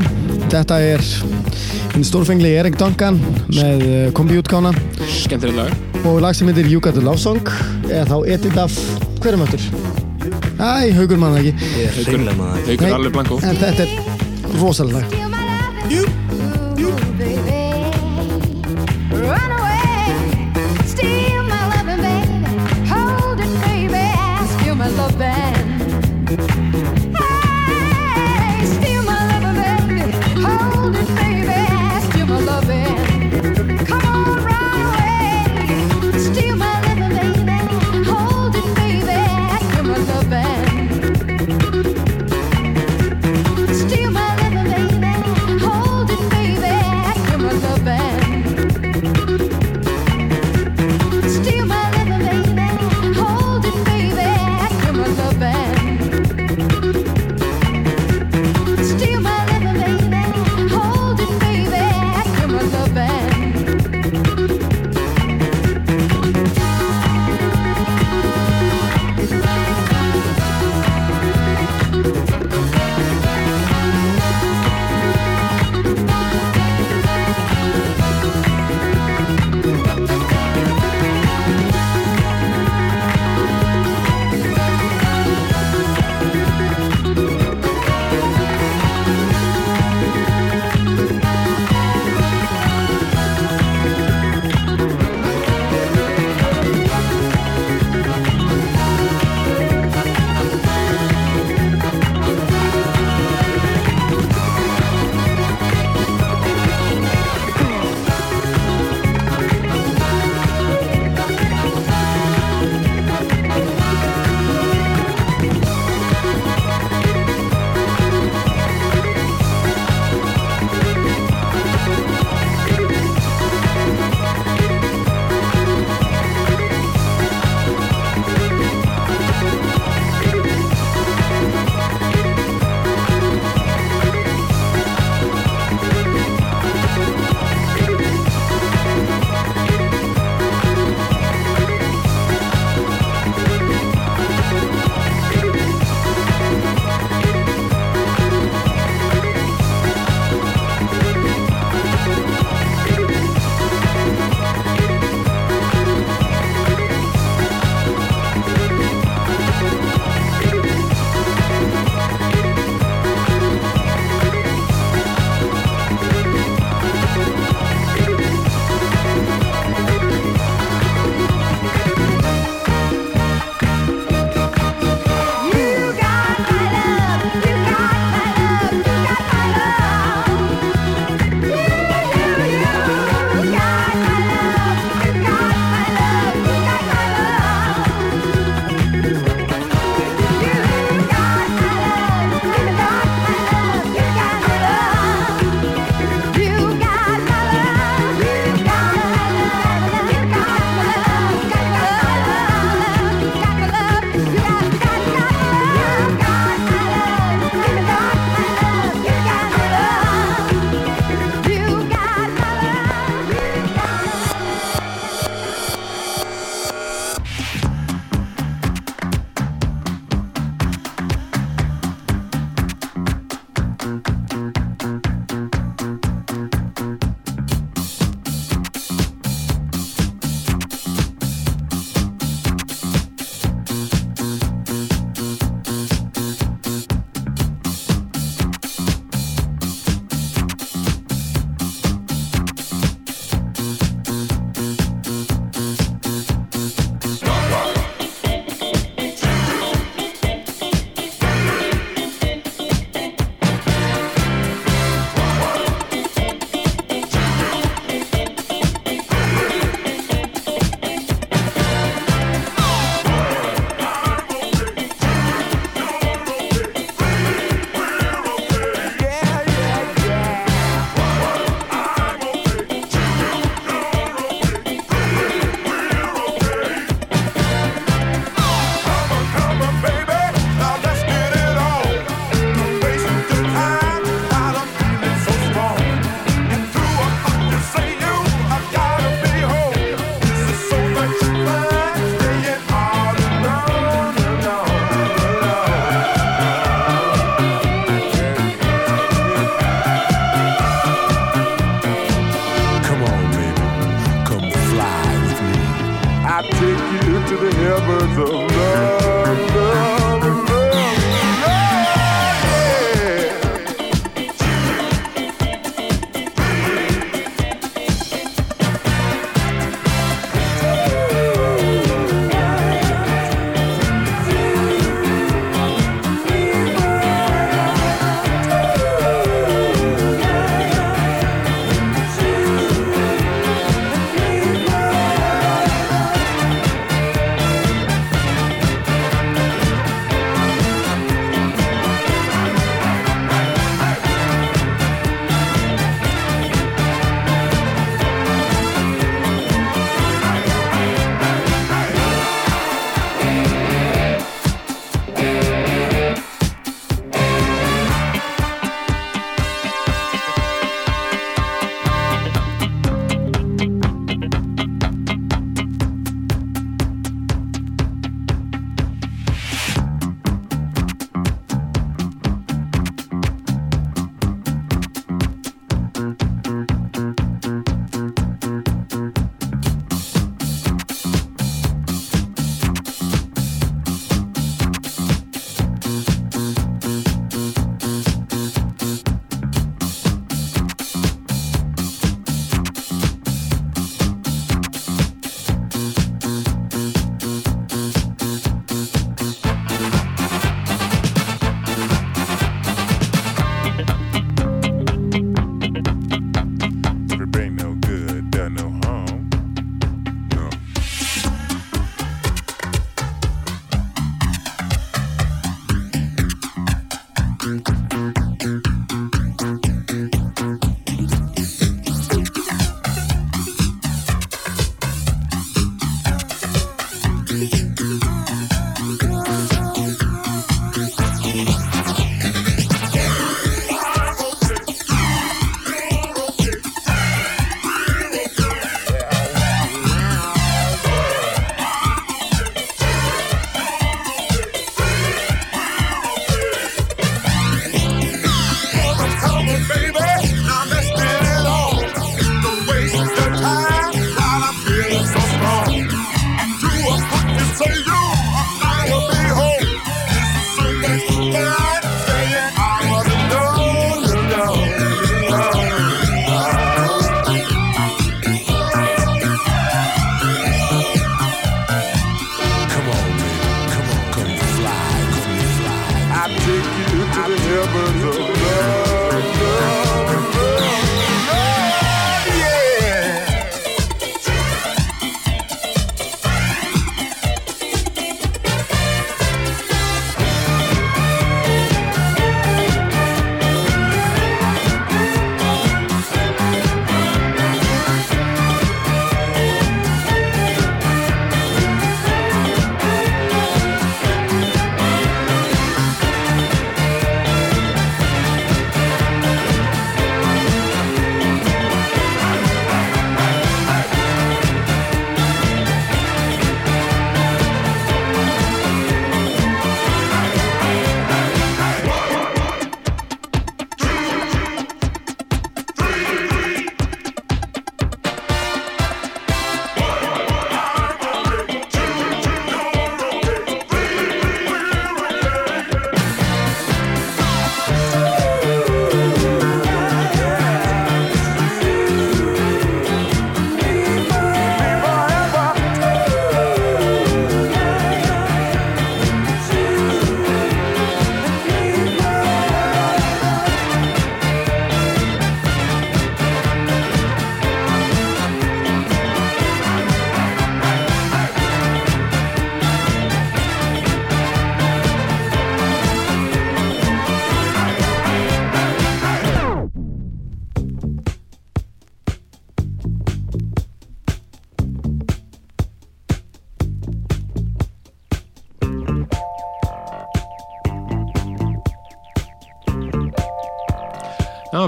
þetta er hinn stórfengli Erik Duncan með uh, kombiútgána Skemmtilegt lag. Og lag sem heitir You Got a Love Song eða þá edit af hverjum öttur? Æ, haugur mann ekki. Haukur alveg blanko En þetta er rosalega lag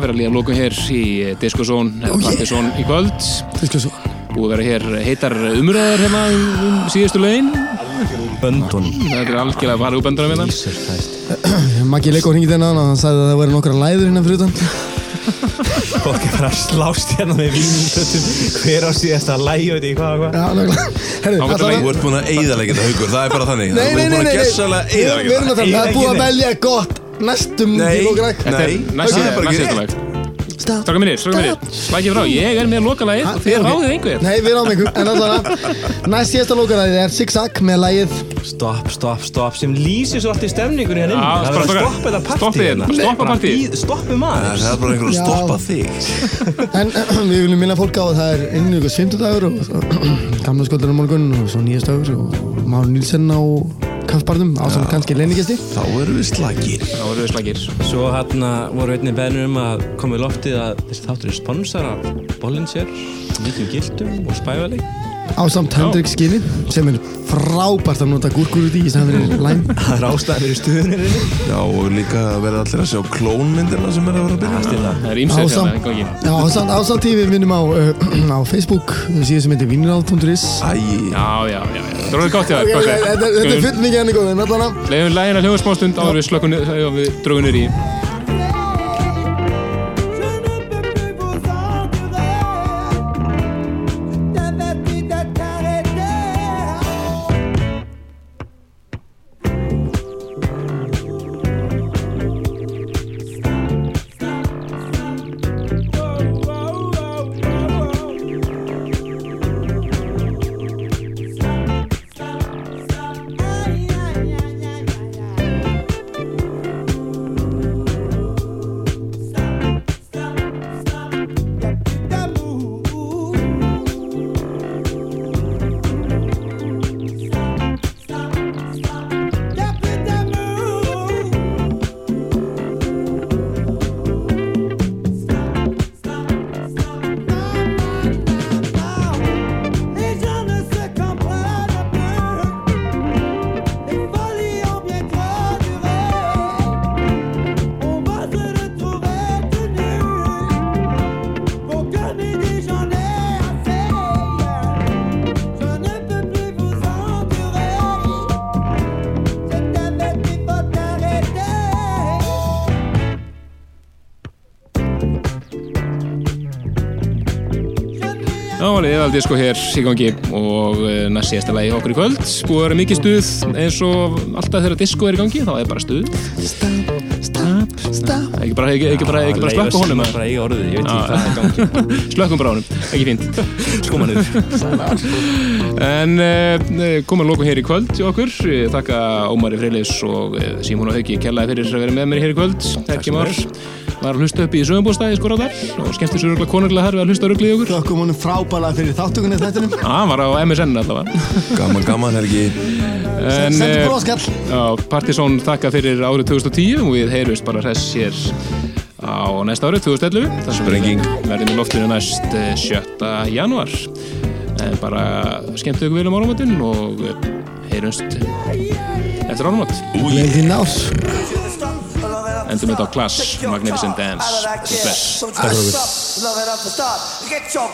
Erum að lókum hér í Discozón, eða Partizón í kvöld. Discozón. Búið að vera hér heitar umræðar hérna um síðustu lögin. Böndunum. Þetta er algjörlega að fara úr böndunum hérna. Maggi Leikó hringið þennan og hann sagði að það væri nokkra læður hérna fyrir utan. Fólk er bara að slást hérna með vínumstöttum Hver á síðast að lægi, veit ég hvað og hvað Já, nákvæmlega. Herðu, Þú ert búin að eyðalega þetta haugur, það er bara þannig Nei, nei, nei, nei, nei. Gessalega Við við erum að eyðalega tala, það er búið að velja gott næstum Nei. Þetta Nei, næst það Stráka mínir, stráka mínir, slækið frá, ég er með lokalagið. Og þið ráðið einhver. Nei, við ráðum einhver, en allavega. Næst síðasta lókaræðið er Zig Zag með lagið Stopp, stopp, stopp sem lýsir svo allt í stemningunni hérna inni. Já, Það er að stoppa- stoppa þetta partí stoppið hérna, stoppa bíð- Stoppi maður. Það er bara einhver að stoppa þig. En við viljum minna fólk á að það er innvíkast 50 dagur og gamla sköldar á morgun og svo nýjast dagur og Már Nílsen á kaffbarnum á samt kannski leiningesti Þá erum við slagir. Þá erum við slagir. Svo hérna voru einnig beðnur um að koma í loftið að þessi þáttur er sponsor af Bollinger, Lítum Gildum og Spævali á samt Hendrik Skinni sem er frábært að nota gúrkur út í í stæðan fyrir læm Það er ástæðan fyrir stuðunir Já, og líka verða allir að sjá klónmyndirna sem er að vera að byrja Það er Ásam. hérna í gangi. Já, á samt, tífi minnum á, uh, á Facebook síðan sem heitir vinnuráð.is Æ, Já, já, já. Það er gátt hjá Ok, þér. Þetta er full mikið ennig góð en allan að Leifum lægin að hljóða smá stund áður við slökkum við drögum niður í. Já, valið eðal disko hér í gangi og næst síðasta lagi okkur í kvöld. Búið að vera mikið stuð eins og alltaf þegar disko er í gangi, þá er bara stuð. Stop, stop, stop Ekki bara, bara, bara slökka honum. Ég veit ekki hvað er gangi Slökkum bara honum, ekki fínt. Sko mannur En uh, komum að lókum hér í kvöld í okkur. Ég Þakka Ómari Freylis og Símón og Hauki kellaði fyrir að vera með mér hér í kvöld. Ekki már. Var að hlusta upp í sögumbústæði í Skoradal og skemmti sér örgulega konurlega þar við að hlusta ruglið í okkur. Þakkum honum frábæla fyrir þáttökunni þettinum. Já, hann var á MSN allavega. Gaman, gaman, Sendu eh, bróðskall. Já, Partizón þakka fyrir árið 2010 og við heyrjumst bara hress hér á næsta árið 2011 þar sem verðum í loftinu næst eh, 7. januar en bara skemmt ykkur vel um áramótin og eh, heyrjumst eftir áramót Gleðin ár. Endum þetta á Class Magnificent Dance Bless. Don't try to stop, love it up the start. Get your